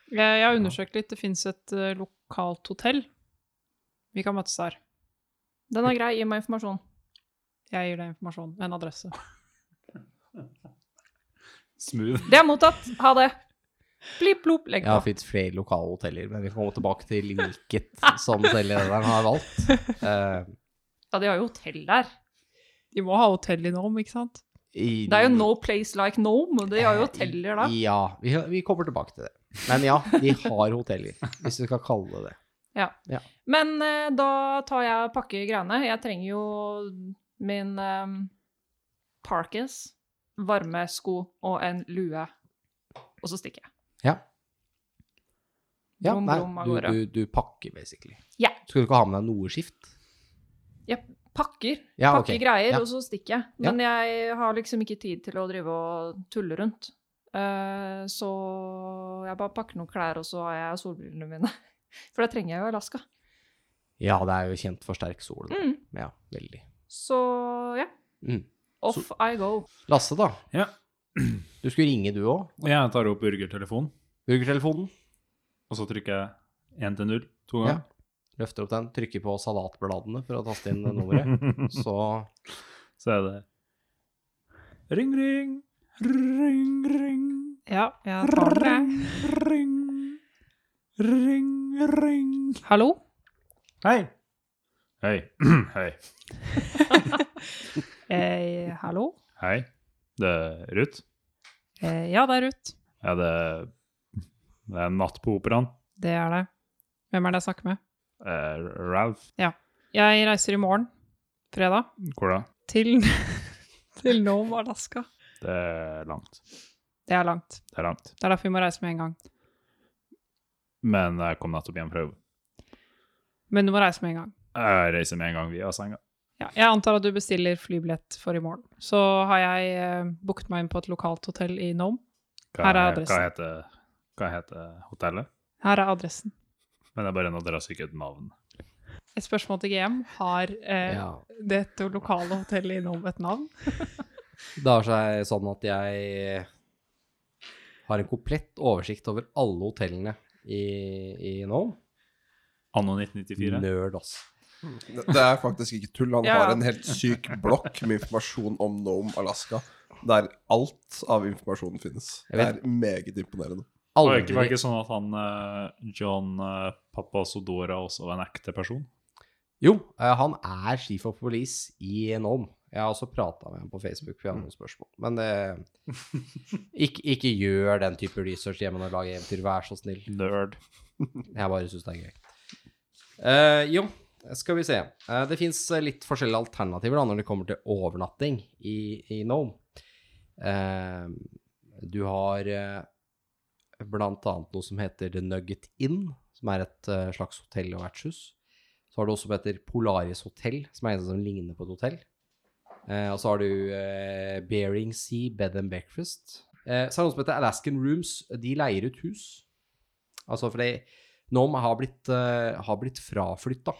Jeg, jeg har undersøkt litt. Det fins et uh, lokalt hotell. Vi kan møtes der. Den er grei, gi meg informasjon. Jeg gir deg informasjon. En adresse. <laughs> Smooth. Det er mottatt. Ha det. Blipp, plopp, legg Ja, på. det fins flere lokale hoteller, men vi kommer tilbake til hvilket som hotellederen har valgt. Uh, <laughs> Ja, de har jo hotell der. De må ha hotell i Norm, ikke sant? I, Det er jo no place like Nome, og de har jo hoteller da. Ja, vi, vi kommer tilbake til det. Men ja, de har hoteller, hvis du skal kalle det det. <laughs> Ja. Men uh, da tar jeg og pakker greiene. Jeg trenger jo min um, parkes, varmesko og en lue. Og så stikker jeg. Ja. Ja, nei, du, du, du pakker, basically. Ja. Skal du ikke ha med deg noe skift? Jeg pakker, Ja, pakker okay. greier, Ja. og så stikker jeg. Men jeg har liksom ikke tid til å drive og tulle rundt. Uh, så jeg bare pakker noen klær, og så har jeg solbrillene mine. <laughs> For det trenger jeg jo i Alaska. Ja, det er jo kjent for sterk sol. Mm. Ja, veldig. Så ja, Mm. off I go. Lasse, da. Ja. <clears throat> Du skulle ringe, du òg. Jeg tar opp burgertelefonen, Burgertelefonen. og så trykker jeg 1 til 0 to Ja. Løfter opp den, trykker på salatbladene for å taste inn nummeret. <laughs> Så Så er det Ring, ring, ring, ring. Ja, jeg tar det. Ring, Ring, ring, ring. Hallo? Hei. Hei. <clears throat> Hei. <laughs> Eh, hallo? Hei. Det er Ruth. Eh, ja, det er Ruth. Er det Det er natt på operaen. Det er det. Hvem er det jeg snakker med? Eh, Ralph. Jeg reiser i morgen, fredag, Hvor da? til, <laughs> til Nome, Alaska. Det er langt. Det er langt. Det er langt. Det er derfor vi må reise med en gang. Men jeg kom nettopp hjem fra jobb. Men du må reise med en gang. Jeg reiser med en gang via senga. Ja, jeg antar at du bestiller flybillett for i morgen. Så har jeg eh, booket meg inn på et lokalt hotell i Nome. Hva, Her er adressen. Hva heter, hva heter hotellet? Her er adressen. Men det er bare en adresse, ikke et navn. Et spørsmål til GM. Har eh, ja. dette lokale hotellet i Nome et navn? <laughs> Det har seg sånn at jeg har en komplett oversikt over alle hotellene i, i Nome. Anno 1994. Nerd, ass. Det er faktisk ikke tull. Han Ja, har en helt syk blokk med informasjon om Nome, Alaska. Der alt av informasjonen finnes. Det er meget imponerende. Det ikke, var det ikke sånn at han eh, John uh, Papasodora også var en ekte person? Jo, eh, han er chief of police i Nome. Jeg har også prata med ham på Facebook, for jeg har noen spørsmål. Men eh, ikke, ikke gjør den type research hjemme når du lager eventyr, vær så snill. Nerd. Jeg bare syns det er gøy. Eh, jo, skal vi se. Eh, det fins litt forskjellige alternativer da, når det kommer til overnatting i, i Nome. Eh, du har eh, annet noe som heter The Nugget Inn, som er et eh, slags hotell og vertshus. Så har du også som heter Polaris Hotel, som er en som ligner på et hotell. Eh, og så har du eh, Bering Sea Bed and Breakfast. Eh, så er det noe som heter Alaskan Rooms. De leier ut hus. Altså fordi Nome har blitt, har blitt fraflytta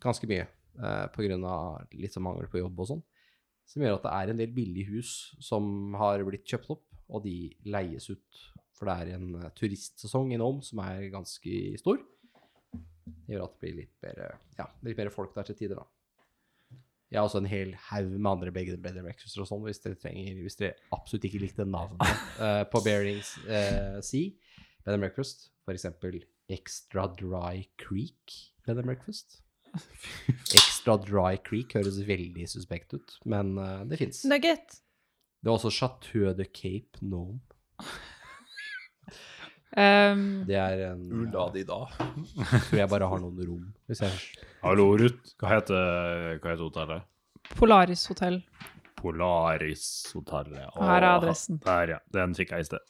ganske mye uh, pga. litt sånn mangel på jobb og sånn. Som gjør at det er en del billige hus som har blitt kjøpt opp, og de leies ut. For det er en eh, turistsesong i Nome som er ganske stor. Det gjør at det blir litt mer, ja, litt mer folk der til tider, da. Jeg har også en hel haug med andre bedre bed and breakfaster og sånn, hvis dere trenger, hvis dere absolutt ikke likte navnet uh, <laughs> på Bearings uh, Sea. Bed and breakfast, for eksempel Extra Dry Creek Bed and breakfast. <laughs> Extra Dry Creek høres veldig suspekt ut, men uh, det fins. Nugget. Det er også Chateau de Cape Nome. Um, Det er en Ula di da. Tror jeg bare har noen rom. Hvis jeg Hallo, Ruth. Hva heter, hva heter hotellet? Polaris hotell. Polaris-hotellet. Her er adressen. Der, ja. Den fikk jeg i sted.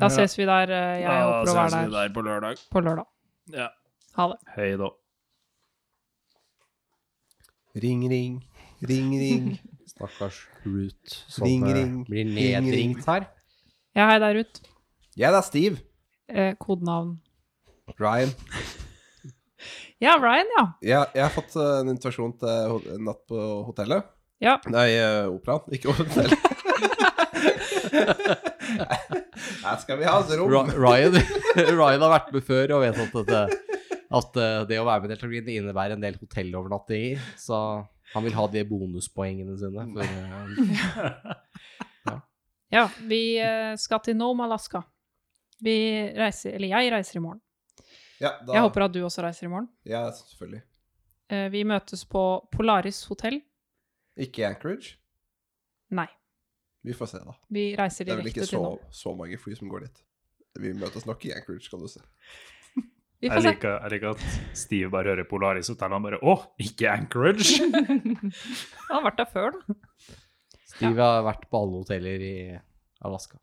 Da ses vi der. Jeg da håper å ses vi der der på lørdag. på lørdag. Ja. Ha det. Hei da. Ring, ring. Ring, ring. <laughs> Stakkars Ruth som Ring, eh, ring. blir Ring, ring. nedringt her. Ja, hei det er Ruth. Ja, det er Steve. Eh, kodenavn. Ryan. <laughs> Ja, Ryan, ja. Jeg, jeg har fått eh, en invitasjon til en natt på hotellet. Ja. Nei, uh, operaen, ikke hotellet. <laughs> Her skal vi ha oss rom. Ryan, <laughs> Ryan har vært med før og vet at, det, at eh, det å være med i Delta innebærer en del hotellovernattinger. Så han vil ha de bonuspoengene sine. For, eh, <laughs> Ja, vi eh, skal til Nome, Alaska. Vi reiser, eller jeg reiser i morgen. Ja, da, Jeg håper at du også reiser i morgen. Ja, selvfølgelig. Eh, vi møtes på Polaris hotell. Ikke Anchorage. Nei, Vi får se, da. vi reiser Det er vel ikke så, så mange fly som går dit. Vi møtes nok i Anchorage, skal du se. Vi Jeg liker, jeg liker at Steve bare hører Polaris Hotel, og bare Å, ikke Anchorage! <laughs> Han har vært der før, da. Steve har vært på alle hoteller i Alaska.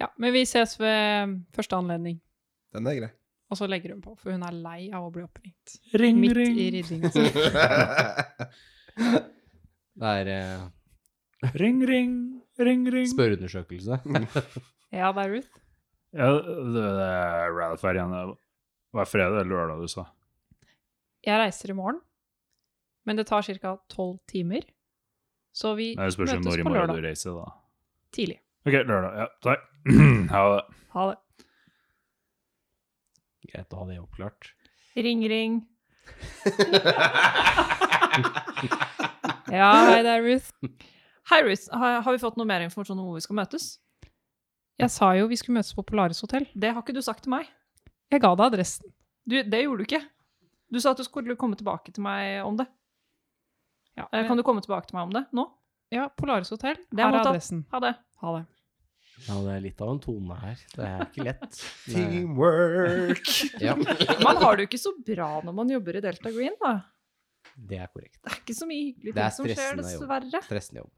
Ja, men vi ses ved første anledning. Den er grei. Og så legger hun på, for hun er lei av å bli oppringt. Ring, Midt ring. i ryddinga si. <laughs> Det er eh, Ring, ring, ring, ring. spørreundersøkelse. <laughs> Ja, det er Ruth. Ja, det er Ralph-ferien. Hva er fredag eller lørdag, du sa? Jeg reiser i morgen, men det tar ca. tolv timer. Så vi Nei, Det spørs møtes når i på morgen lørdag du reiser, da. tidlig. OK, lørdag. Ja, takk. <clears throat> Ha det. Ha det. Greit å ha det oppklart. Ring, ring. <laughs> Ja, hei, det er Ruth. Hei, Ruth. Har, har vi fått noe mer informasjon om hvor vi skal møtes? Jeg sa jo vi skulle møtes på Polaris hotell. Det har ikke du sagt til meg. Jeg ga deg adressen. Du, det gjorde du ikke. Du sa at du skulle komme tilbake til meg om det. Ja, men... Kan du komme tilbake til meg om det nå? ja Polaris hotell. Er Her er adressen. Ha det. Ha det. Ja, det er litt av en tone her. Det er ikke lett. <laughs> Teamwork. <laughs> Ja, Man har det jo ikke så bra når man jobber i Delta Green, da. det er korrekt. Det er ikke så mye hyggelige er ting som skjer, dessverre. jobb. er Stressende jobb.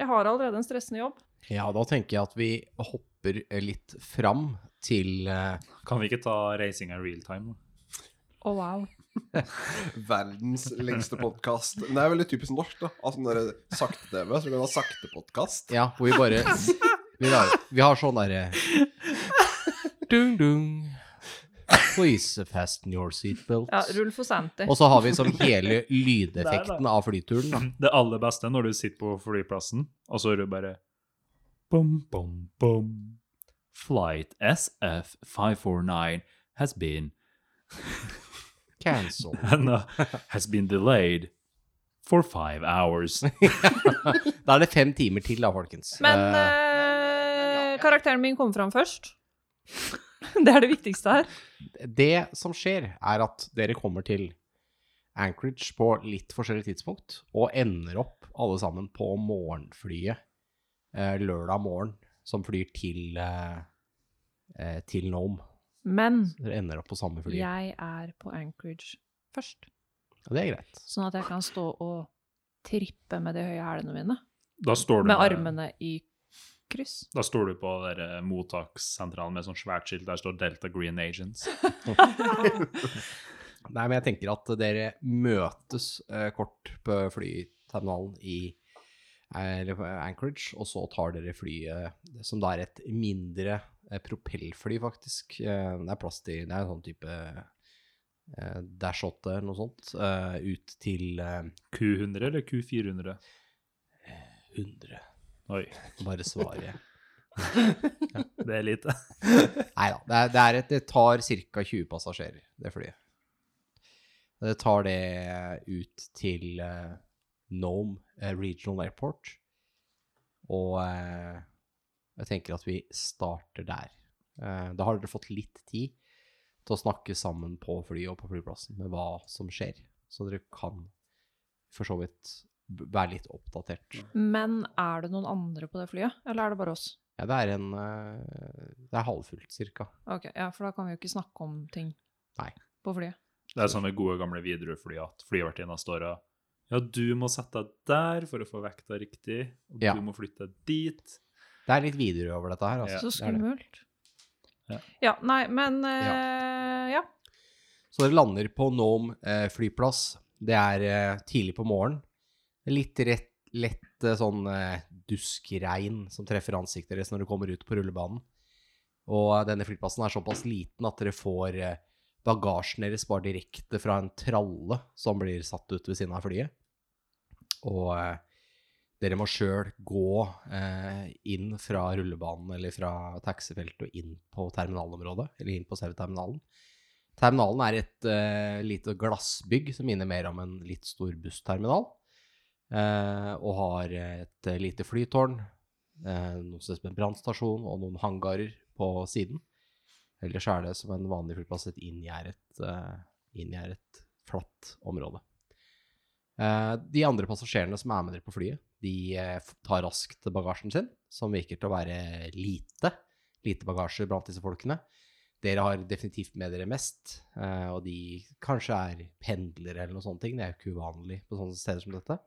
Jeg har allerede en stressende jobb. Ja, da tenker jeg at vi hopper litt fram til eh, Kan vi ikke ta racinga real time? da? Å, wow. <laughs> Verdens lengste podkast. Det er veldig typisk norsk, da. Altså når det er sakte-TV, så vi kan ha sakte-podkast. Ja, hvor vi bare Vi har, vi har sånn derre Dung, dung. Please fasten your seatbelt. Ja, rull for senter. Og så har vi som hele <laughs> lydeffekten av flyturen. da. Det aller beste når du sitter på flyplassen, og så er du bare bom, boom, boom. Flight SF549 has been <laughs> cancelled. <laughs> and, uh, has been delayed for five hours. <laughs> Da er det fem timer til, da, folkens. Men uh, uh, karakteren min kommer fram først. det er det viktigste her. det som skjer, er at dere kommer til Anchorage på litt forskjellig tidspunkt, og ender opp alle sammen på morgenflyet lørdag morgen, som flyr til, eh, eh, til Nome. Men Dere ender opp på samme fly. jeg er på Anchorage først. Ja, det er greit. Sånn at jeg kan stå og trippe med de høye hælene mine. Da står du, Med armene i kryss. Da står du på der, eh, mottakssentralen med sånn svært skilt der står Delta Green Agents. <laughs> Nei, men jeg tenker at dere møtes eh, kort på flyterminalen i eh, Anchorage, og så tar dere flyet, som da er et mindre eh, propellfly, faktisk. Eh, det er plass til Det er en sånn type eh, Dash 8 eller noe sånt, eh, ut til eh, Q100 eller Q400? 100. Oi, <laughs> Bare svaret. <laughs> det er lite. <laughs> Nei da. Det, det, er et- det tar ca. 20 passasjerer, det flyet. Det tar det ut til eh, Nome eh, Regional Airport. Og eh, jeg tenker at vi starter der. Eh, da har dere fått litt tid til å snakke sammen på flyet og på flyplassen med hva som skjer. Så dere kan for så vidt være litt oppdatert. Men er det noen andre på det flyet, eller er det bare oss? Ja, det er en Det er halvfullt, cirka. Ok, ja, For da kan vi jo ikke snakke om ting Nei. på flyet. Det er sånn med gode gamle Widerøe-fly at flyvertinna står og Ja, du må sette deg der for å få vekta riktig, og Ja. du må flytte deg dit. Det er litt videre over dette her. Altså. Ja. Så Det det. skummelt. Ja. Ja, nei, men uh, ja. Så dere lander på Nome eh, flyplass. Det er eh, tidlig på morgenen. Litt rett, lett eh, sånn eh, duskregn som treffer ansiktet deres når dere kommer ut på rullebanen. Og denne flyplassen er såpass liten at dere får eh, bagasjen deres bare direkte fra en tralle som blir satt ut ved siden av flyet. Og eh, dere må sjøl gå eh, inn fra rullebanen eller fra taxifeltet og inn på terminalområdet, eller inn på selve terminalen. Terminalen er et eh, lite glassbygg som minner mer om en litt stor bussterminal. eh, og har et lite flytårn, noe som en brannstasjon og noen hangarer på siden. Ellers er det som en vanlig flyplass et inngjerdet, uh, inngjerdet flatt område. Eh, de andre passasjerene som er med dere på flyet, de eh, tar raskt bagasjen sin, som virker til å være lite. Lite bagasje blant disse folkene. Dere har definitivt med dere mest, eh, og de kanskje er pendlere eller noe sånt. ting. Det er jo ikke uvanlig på sånne steder som dette.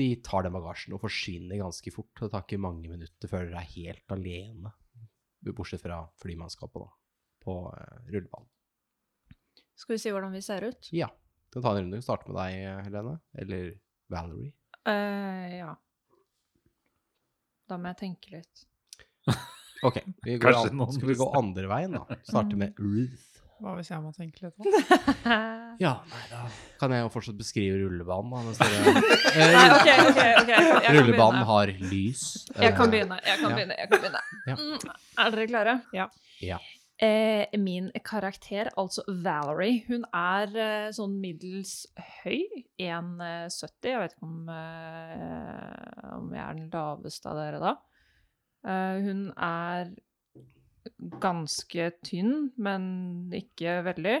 De tar den bagasjen og forsvinner ganske fort. Det tar ikke mange minutter før dere er helt alene, bortsett fra flymannskapet, da, på rullebanen. Skal vi si hvordan vi ser ut? Ja. Kan ta en runde. Starte med deg, Helene. Eller Valerie. Uh, ja. Da må jeg tenke litt. <laughs> Ok, vi går an, skal vi gå andre veien, da? Starte med Ruth. Hva hvis jeg må tenke litt? på <laughs> Ja, nei da kan jeg jo fortsatt beskrive rullebanen, da. Mens dere <laughs> Nei, eh, ok, ok, okay, Jeg Rullebanen har lys. Jeg kan eh, begynne. Jeg kan ja. begynne. Jeg kan begynne. Ja. Mm, er dere klare? Ja. Ja. Eh, min karakter, altså Valerie, hun er eh, sånn middels høy. 1,70. Jeg vet ikke om, eh, om jeg er den laveste av dere da. Eh, hun er ganske tynn, men ikke veldig.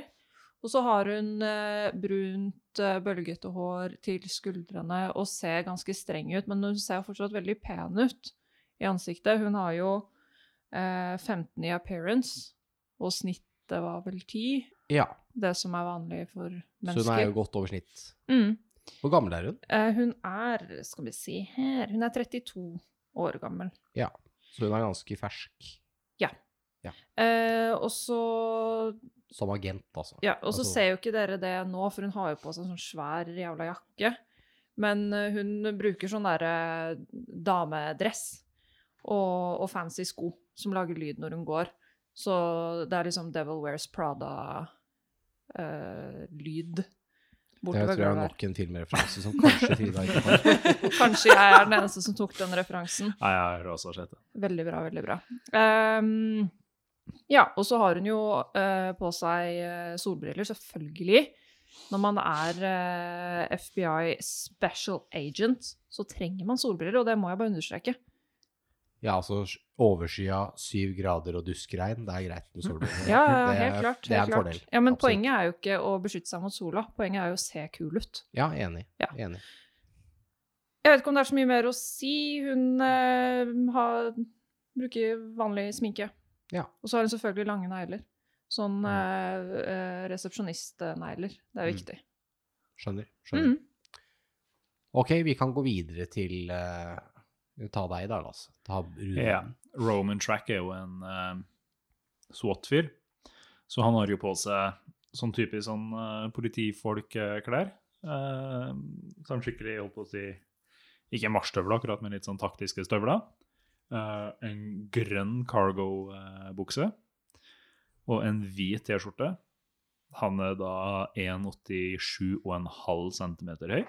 Og så har hun eh, brunt, eh, bølgete hår til skuldrene og ser ganske streng ut, men hun ser fortsatt veldig pen ut i ansiktet. Hun har jo eh, 15 i appearance, og snittet var vel 10. ja. Det som er vanlig for mennesker. Så hun er jo godt over snitt. mm. Hvor gammel er hun? eh, hun er, skal vi si her, hun er 32 år gammel. Ja. Så hun er ganske fersk. Ja. Eh, og så Som agent, altså. Ja, og så Altså- ser jo ikke dere det nå, for hun har jo på seg sånn svær jævla jakke. Men eh, hun bruker sånn derre damedress og, og fancy sko som lager lyd når hun går. Så det er liksom Devil Wears Prada-lyd. Det tror jeg er nok en referanse som kanskje Frida ikke har. <laughs> Kanskje jeg er den eneste som tok den referansen. Nei, jeg har også sett det. Veldig bra, veldig bra. Um, ja, og så har hun jo uh, på seg eh, solbriller, selvfølgelig. Når man er uh, FBI special agent, så trenger man solbriller, og det må jeg bare understreke. Ja, altså overskya syv grader og duskregn, det er greit med solbriller. Ja, ja, Det helt klart. Det er helt en fordel. Ja, men Absolutt. poenget er jo ikke å beskytte seg mot sola, poenget er jo å se kul ut. Ja, enig. Ja. enig. Jeg vet ikke om det er så mye mer å si. Hun eh, har, bruker vanlig sminke. Ja. Og så har hun selvfølgelig lange negler. Sånn eh, eh, resepsjonistnegler. Det er Mm. viktig. Skjønner. skjønner. Mm. Ok, vi kan gå videre til eh, Ta deg dag, altså. Ta Ja. Roman Track er jo en uh, SWAT-fyr, så han har jo på seg sånn typisk sånn uh, politifolkklær. Uh, sånn skikkelig, holdt på å si, ikke marsjstøvler akkurat, men litt sånn taktiske støvler. Uh, en grønn cargo-bukse og en hvit T-skjorte. Han er da 1,87,5 cm høy.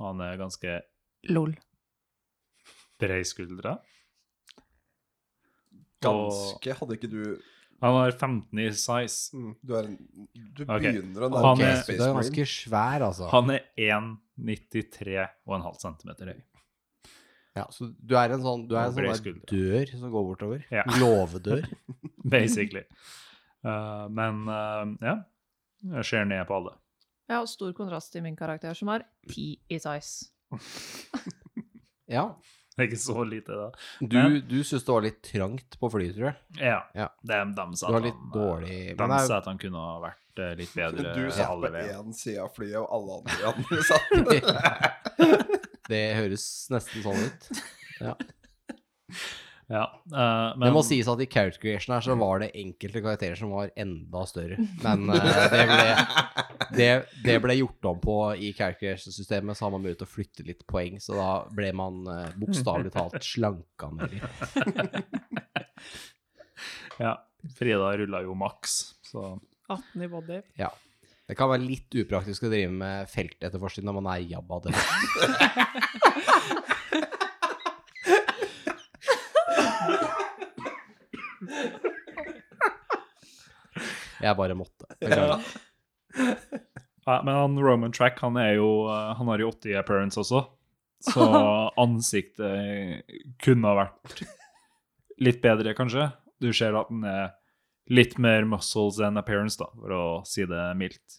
Han er ganske Lol. Breiskuldra. Ganske Hadde ikke du Han var 15 i size. mm, Du, er du okay. begynner å Han nærme er- deg Space Marine. du er ganske svær, altså. Han er 1,93,5 cm høy. Ja, så du er en sånn, du er en sånn dør som går bortover. Ja. Låvedør. <laughs> Basically. Uh, men uh, ja. Jeg ser ned på alle. Jeg har stor kontrast til min karakter, som har ti i size. Ja. Det er ikke så lite, da. Du, Men- du syns det var litt trangt på flyet, tror jeg. Ja. Ja. Det, de sa at eh, er- at han kunne ha vært eh, litt <laughs> bedre Du satt på én side av flyet, og alle andre andre <laughs> satt Det høres nesten sånn ut. Ja. <laughs> Ja, uh, men Det må sies at i character creation her så var det enkelte karakterer som var enda større. Men uh, <laughs> det, ble, det, det ble gjort om på i character creation-systemet, så har man mulighet til å flytte litt poeng, så da ble man uh, bokstavelig talt slanka ned litt. <laughs> ja, Frida rulla jo maks, så 18 i body. Ja. Det kan være litt upraktisk å drive med feltetterforskning når man er Jabba det. <laughs> <laughs> Jeg bare måtte. Beklager. ja, Men han Roman Track, han er jo eh, Han har jo 80 appearance også, så <laughs> ansiktet kunne ha vært litt bedre, kanskje. Du ser at den er litt mer muscles enn appearance, da, for å si det mildt.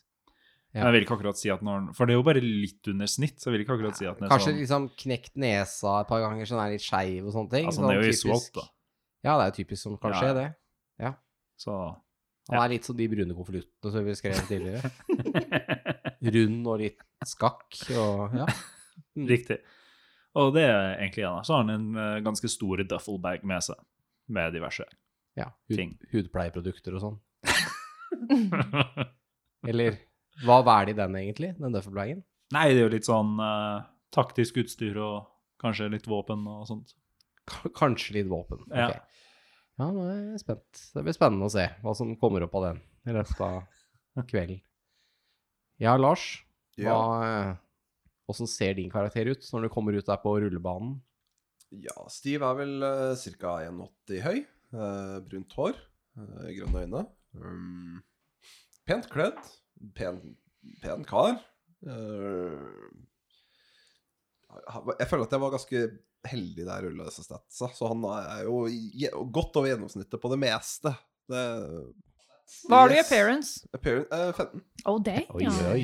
Ja. Men jeg vil ikke akkurat si at når han For det er jo bare litt under snitt, så jeg vil ikke akkurat si at den er Kanskje sånn liksom knekt nesa et par ganger så den er litt skeiv og sånne ting. Altså, han er jo jo i typisk- da. Ja, det er typisk som kan Ja, skje, ja. det. Så Han er litt som de brune konvoluttene som vi skrev tidligere. <laughs> Rund og litt skakk og ja. Mm. <laughs> Riktig. Og det er egentlig en av. Så har han en eh, ganske stor duffelbag med seg, med diverse. ja hud, Ting. hudpleieprodukter og sånn. <laughs> Eller hva hva er det i den egentlig, den duffelbagen? Nei, det er jo litt sånn uh, taktisk utstyr og kanskje litt våpen og sånt. Kanskje litt våpen. Ja. Ja, nå er jeg spent. Det blir spennende å se hva som kommer opp av den i løpet av <laughs> kvelden. Ja, Lars. Hva, Ja. Hvordan ser din karakter ut når du kommer ut der på rullebanen? Ja, Steve er vel uh, ca. 1,80 høy. Uh, brunt hår. uh, grønne øyne. Um, pent kledd. Pen, pen kar. Uh, jeg føler at jeg var ganske heldig det er disse statsa, så han er jo godt over gjennomsnittet på det meste. Det, Hva har du i appearance? Appearance eh, 15. Oh, dang. Oi, oi.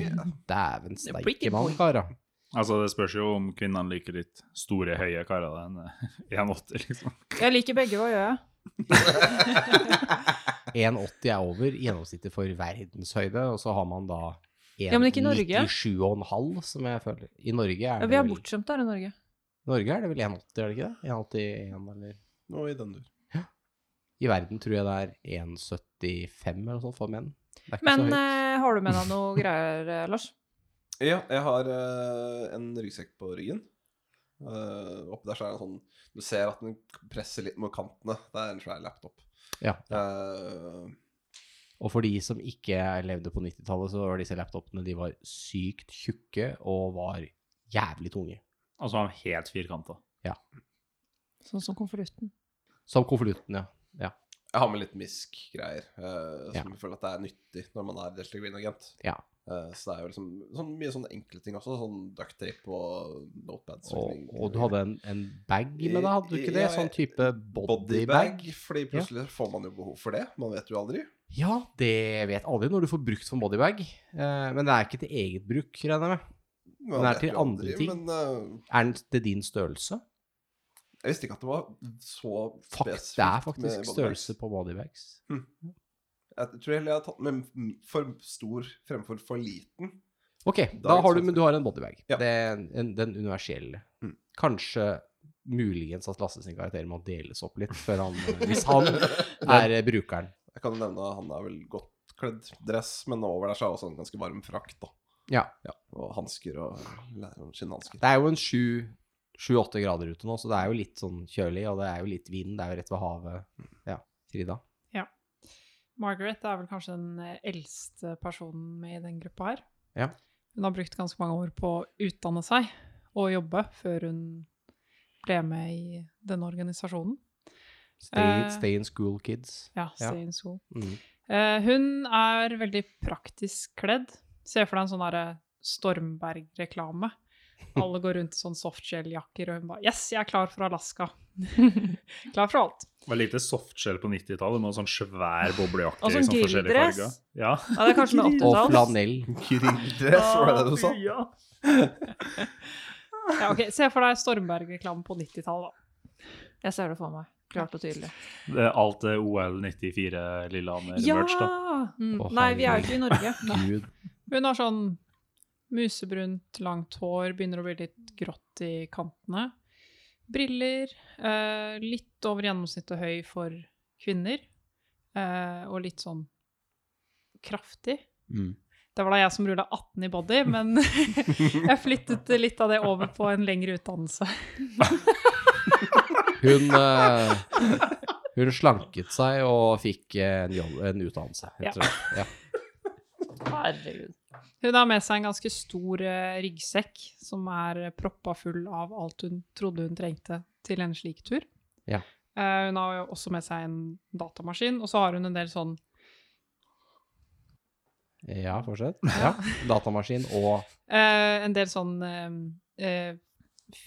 Dæven steike mann, karer. Altså, det spørs jo om kvinnene liker litt store, høye karer enn eh, <laughs> 1,80, liksom. Jeg liker begge, hva gjør jeg? <laughs> 1,80 er over gjennomsnittet for verdenshøyde, og så har man da Ja, men ikke i Norge. 1,97,5, som jeg føler. I Norge er Ja, vi er bortskjemte bortskjemt her i Norge. Norge er det vel 1,80, er det ikke det? 1,81 eller Noe i den dur. I verden tror jeg det er 1,75 eller noe sånt for menn. Det er ikke Men så høyt. eh, har du med deg noe <laughs> greier, eh, Lars? Ja, jeg har eh, en ryggsekk på ryggen. Uh, oppi der så er det en sånn Du ser at den presser litt mot kantene. Det er en svær laptop. Ja. Uh, Og for de som ikke levde på 90-tallet, så var disse laptopene de var sykt tjukke og var jævlig tunge. Altså, han er helt firkanta. Sånn som konvolutten. Som konvolutten, ja. ja. jeg har med litt misk-greier, eh, Ja. som jeg føler at det er nyttig når man er Delta Green-agent. Ja. Uh, så det er jo liksom sånn, mye sånne enkle ting også, sånn ducktape og notepads. Og, og du hadde en, en bag med deg, hadde du ikke det? Ja, Sånn type bodybag? Fordi plutselig får man jo behov for det. Man vet jo aldri. Ja, det vet alle når du får brukt for bodybag. Uh, men det er ikke til eget bruk, regner jeg med. Den er til andre ting. Men uh, Er den til din størrelse? jeg visste ikke at det var så spesifikt. det er faktisk størrelse på bodybags. Jeg tror heller jeg har tatt med for stor fremfor for liten. Ok, da har du, men du har en bodybag. Ja. Det er en, den universelle. Mm. Kanskje muligens at Lasse sin karakter må deles opp litt, han, hvis han <laughs> er eh, brukeren. Jeg kan jo nevne at han er vel godt kledd dress, men over der så er også en ganske varm frakt. da. Ja. Ja, Og hansker og skinnhansker. Det er jo en sju- sju-åtte grader ute nå, så det er jo litt sånn kjølig, og det er jo litt vind. Det er jo rett ved havet. Ja, Frida. Margaret er vel kanskje den eh, eldste personen med i den gruppa her. Ja. Hun har brukt ganske mange år på å utdanne seg og jobbe før hun ble med i denne organisasjonen. Stay, uh, stay in school, kids. Ja, Ja. stay in school. Mm. Uh, hun er veldig praktisk kledd. Se for deg en sånn Stormberg-reklame. Alle går rundt i sånn softshell-jakker, og hun bare Yes, jeg er klar for Alaska. <laughs> klar for alt. Det var lite softshell på 90-tallet, med sånn svær boblejakke Og i sånn sånn forskjellige farger. Ja. Ja, det er kanskje med Og 80-talls. flanell. Grilldress, var det det du sa? Ja. Ja, ok, Se for deg Stormberg-reklame på 90-tallet, da. Jeg ser det for meg. Klart og tydelig. Det er alt er OL 94 Lillehammer-merch, da. Mm. Oh, Nei, vi er jo ikke i Norge. <laughs> Gud. Hun har sånn musebrunt, langt hår, begynner å bli litt grått i kantene. Briller, eh, litt over gjennomsnittet høy for kvinner, eh, og litt sånn kraftig. Mm. Det var da jeg som rulla 18 i body, men <laughs> jeg flyttet litt av det over på en lengre utdannelse. <laughs> Hun, eh, hun slanket seg og fikk en, jobb, en utdannelse, rett og slett. Ja. Herregud. Hun har med seg en ganske stor eh, ryggsekk som er proppa full av alt hun trodde hun trengte til en slik tur. Ja. Eh, hun har jo også med seg en datamaskin, og så har hun en del sånn ja, fortsett. Ja. Datamaskin og eh, En del sånn eh, eh,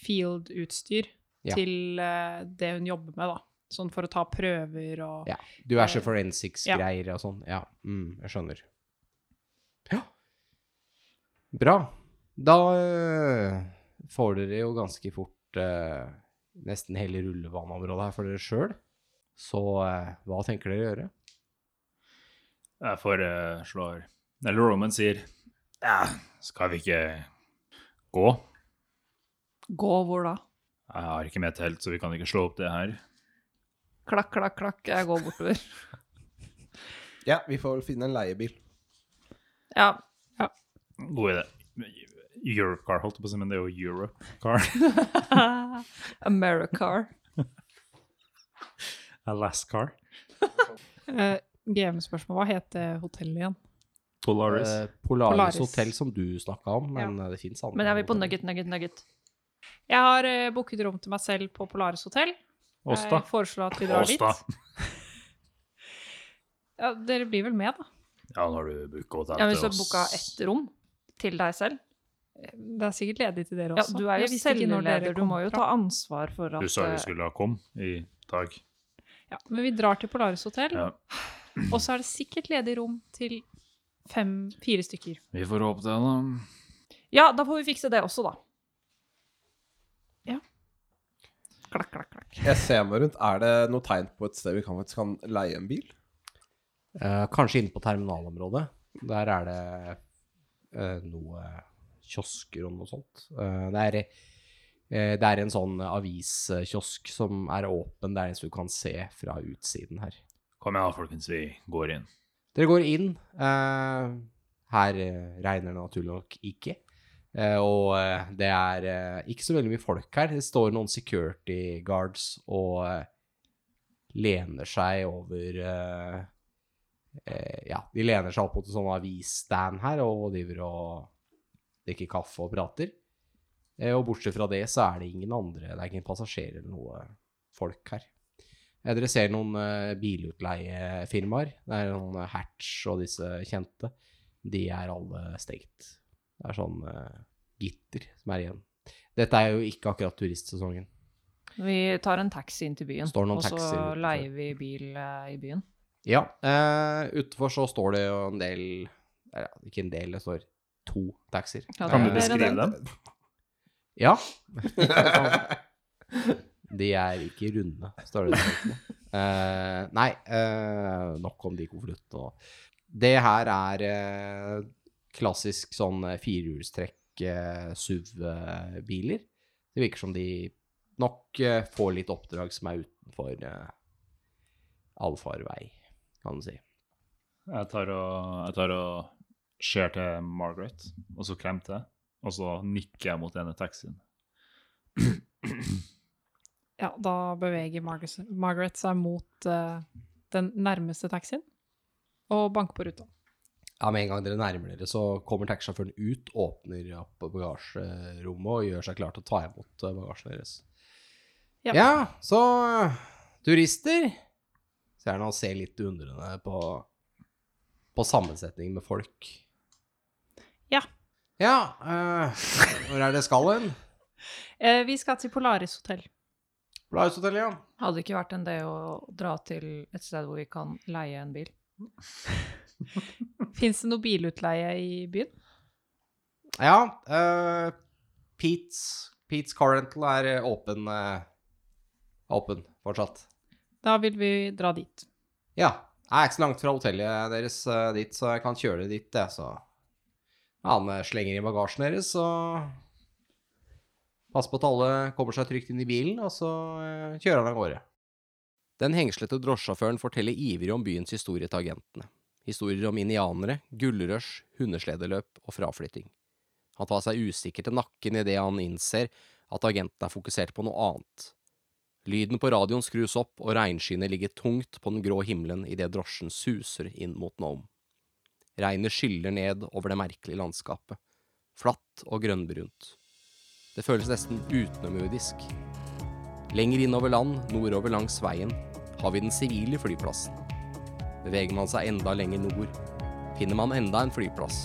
field-utstyr Ja. til eh, det hun jobber med, da. Sånn for å ta prøver og Ja. er så forensics-greier og sånn. Ja, mm, jeg skjønner. Bra. Da eh, får dere jo ganske fort eh, nesten hele rullebaneområdet her for dere sjøl. Så eh, hva tenker dere å gjøre? Jeg foreslår Eller Roman sier Ja, skal vi ikke gå? Gå hvor da? Jeg har ikke med telt, så vi kan ikke slå opp det her. Klakk, klakk, klakk. Jeg går bortover. <laughs> Ja, vi får vel finne en leiebil. Ja. God idé. Eurocar, holdt jeg på å si, men det er jo Eurocar. <laughs> Americar. Alascar. uh, <laughs> GM-spørsmål. Hva heter hotellet igjen? Polaris. Uh, Polaris, Polaris. hotell, som du snakka om, men ja. det fins andre. Men jeg vil på. Nugget, Nugget, Nugget. Jeg har uh, booket rom til meg selv på Polaris hotell. Åsta. Jeg foreslår at vi drar Åsta. dit. <laughs> Ja, dere blir vel med, da? Ja, når du booker hotell Ja, Hvis du til har oss booka ett rom til deg selv Det er sikkert ledig til dere også. Ja, du er jo selvleder, du må jo ta ansvar for at Du sa jo eh, skulle ha kom i dag. Ja, men vi drar til Polaris hotell, Ja. og så er det sikkert ledig rom til fem, fire stykker. Vi får håpe det, da. Ja, da får vi fikse det også, da. Ja. Klakk, klakk, klakk. Jeg ser meg rundt. Er det noe tegn på et sted vi kan, faktisk kan leie en bil? Eh, kanskje inne på terminalområdet. Der er det noe kiosker og noe sånt. Eh, det, er, eh, det er en sånn aviskiosk som er åpen. Det er en som du kan se fra utsiden her. Kom igjen, folkens. Vi går inn. Dere går inn. Eh, her eh, regner det naturlig nok ikke. Eh, og eh, det er eh, ikke så veldig mye folk her. Det står noen security guards og eh, lener seg over eh, eh, Ja, de lener seg opp mot en sånn avisstand her og driver og drikker kaffe og prater. Eh, og bortsett fra det så er det ingen andre, det er ingen passasjerer eller noe folk her. Eh, Dere ser noen eh, bilutleiefirmaer. Det er noen eh, Hatch og disse kjente. De er alle stengt. Det er sånn eh, gitter som er igjen. Dette er jo ikke akkurat turistsesongen. Vi tar en taxi inn til byen, og så leier vi bil eh, i byen. Ja, eh, utenfor så står det jo en del eh, ja, Ikke en del, det står to taxier. Ja, Kan du beskrive dem? <laughs> Ja. De er ikke runde, står det. der. Eh, nei, eh, nok om de konvoluttene. Det her er eh, klassisk sånn eh, firehjulstrekk eh, SUV-biler. Det virker som de nok får litt oppdrag som er utenfor allfarvei, kan du si. Jeg tar og, jeg tar og ser til Margaret, og så klemmer jeg. Og så nikker jeg mot denne taxien. Ja, da beveger Margaret, Margaret seg mot uh, den nærmeste taxien og banker på ruta. Ja, Med en gang dere nærmer dere, så kommer taxisjåføren ut, åpner opp bagasjerommet og gjør seg klar til å ta imot eh, bagasjen deres. Ja. Ja, så turister Ser gjerne å se litt undrende på, på sammensetning med folk. Ja. Ja, Uh, hvor er det skal hen? Uh, vi skal til Polaris hotell. Blaushotellet, ja. Hadde det ikke vært en det å dra til et sted hvor vi kan leie en bil? <laughs> Fins det noe bilutleie i byen? Ja, Uh, Pete's Pete's Car Rental er åpen, åpen fortsatt. Da vil vi dra dit. Ja. Jeg er ikke så langt fra hotellet deres eh, dit, så jeg kan kjøre det dit, jeg, så Han slenger i bagasjen deres, og Pass på at alle kommer seg trygt inn i bilen, og så eh, kjører han av gårde. Den hengslete drosjesjåføren forteller ivrig om byens historie til agentene. Historier om indianere, gullrush, hundesledeløp og fraflytting. Han tar seg usikker til nakken idet han innser at agentene er fokusert på noe annet. Lyden på radioen skrus opp, og regnskyene ligger tungt på den grå himmelen idet drosjen suser inn mot Nome. Regnet skyller ned over det merkelige landskapet, flatt og grønnbrunt. Det føles nesten utenomjordisk. Lenger innover land, nordover langs veien, har vi den sivile flyplassen. Beveger man seg enda lenger nord, finner man enda en flyplass.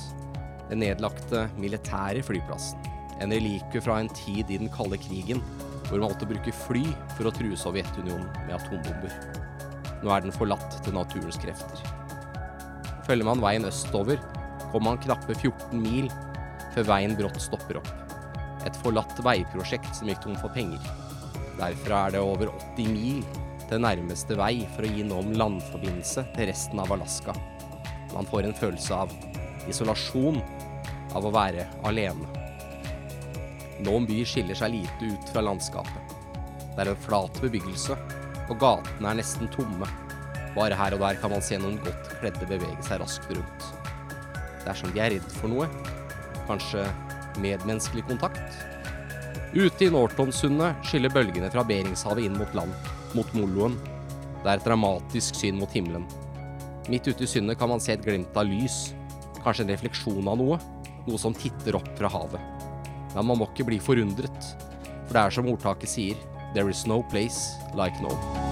Den nedlagte militære flyplassen. En relikvie fra en tid i den kalde krigen, hvor man måtte bruke fly for å true Sovjetunionen med atombomber. Nå er den forlatt til naturens krefter. Følger man veien østover, kommer man knappe 14 mil før veien brått stopper opp. Et forlatt veiprosjekt som gikk tom for penger. Derfra er det over 80 mil til nærmeste vei for å gi noen landforbindelse til resten av Alaska. Man får en følelse av isolasjon, av å være alene. Noen by skiller seg lite ut fra landskapet. Det er en flat bebyggelse, og gatene er nesten tomme. Bare her og der kan man se noen godt kledde bevege seg raskt rundt. Det er som de er redd for noe. Kanskje medmenneskelig kontakt? Ute i Nortonsundet skyller bølgene fra Beringshavet inn mot land, mot Moloen. Det er et dramatisk syn mot himmelen. Midt ute i sundet kan man se et glimt av lys, kanskje en refleksjon av noe, noe som titter opp fra havet. Men man må ikke bli forundret, for det er som ordtaket sier, there is no place like Nome.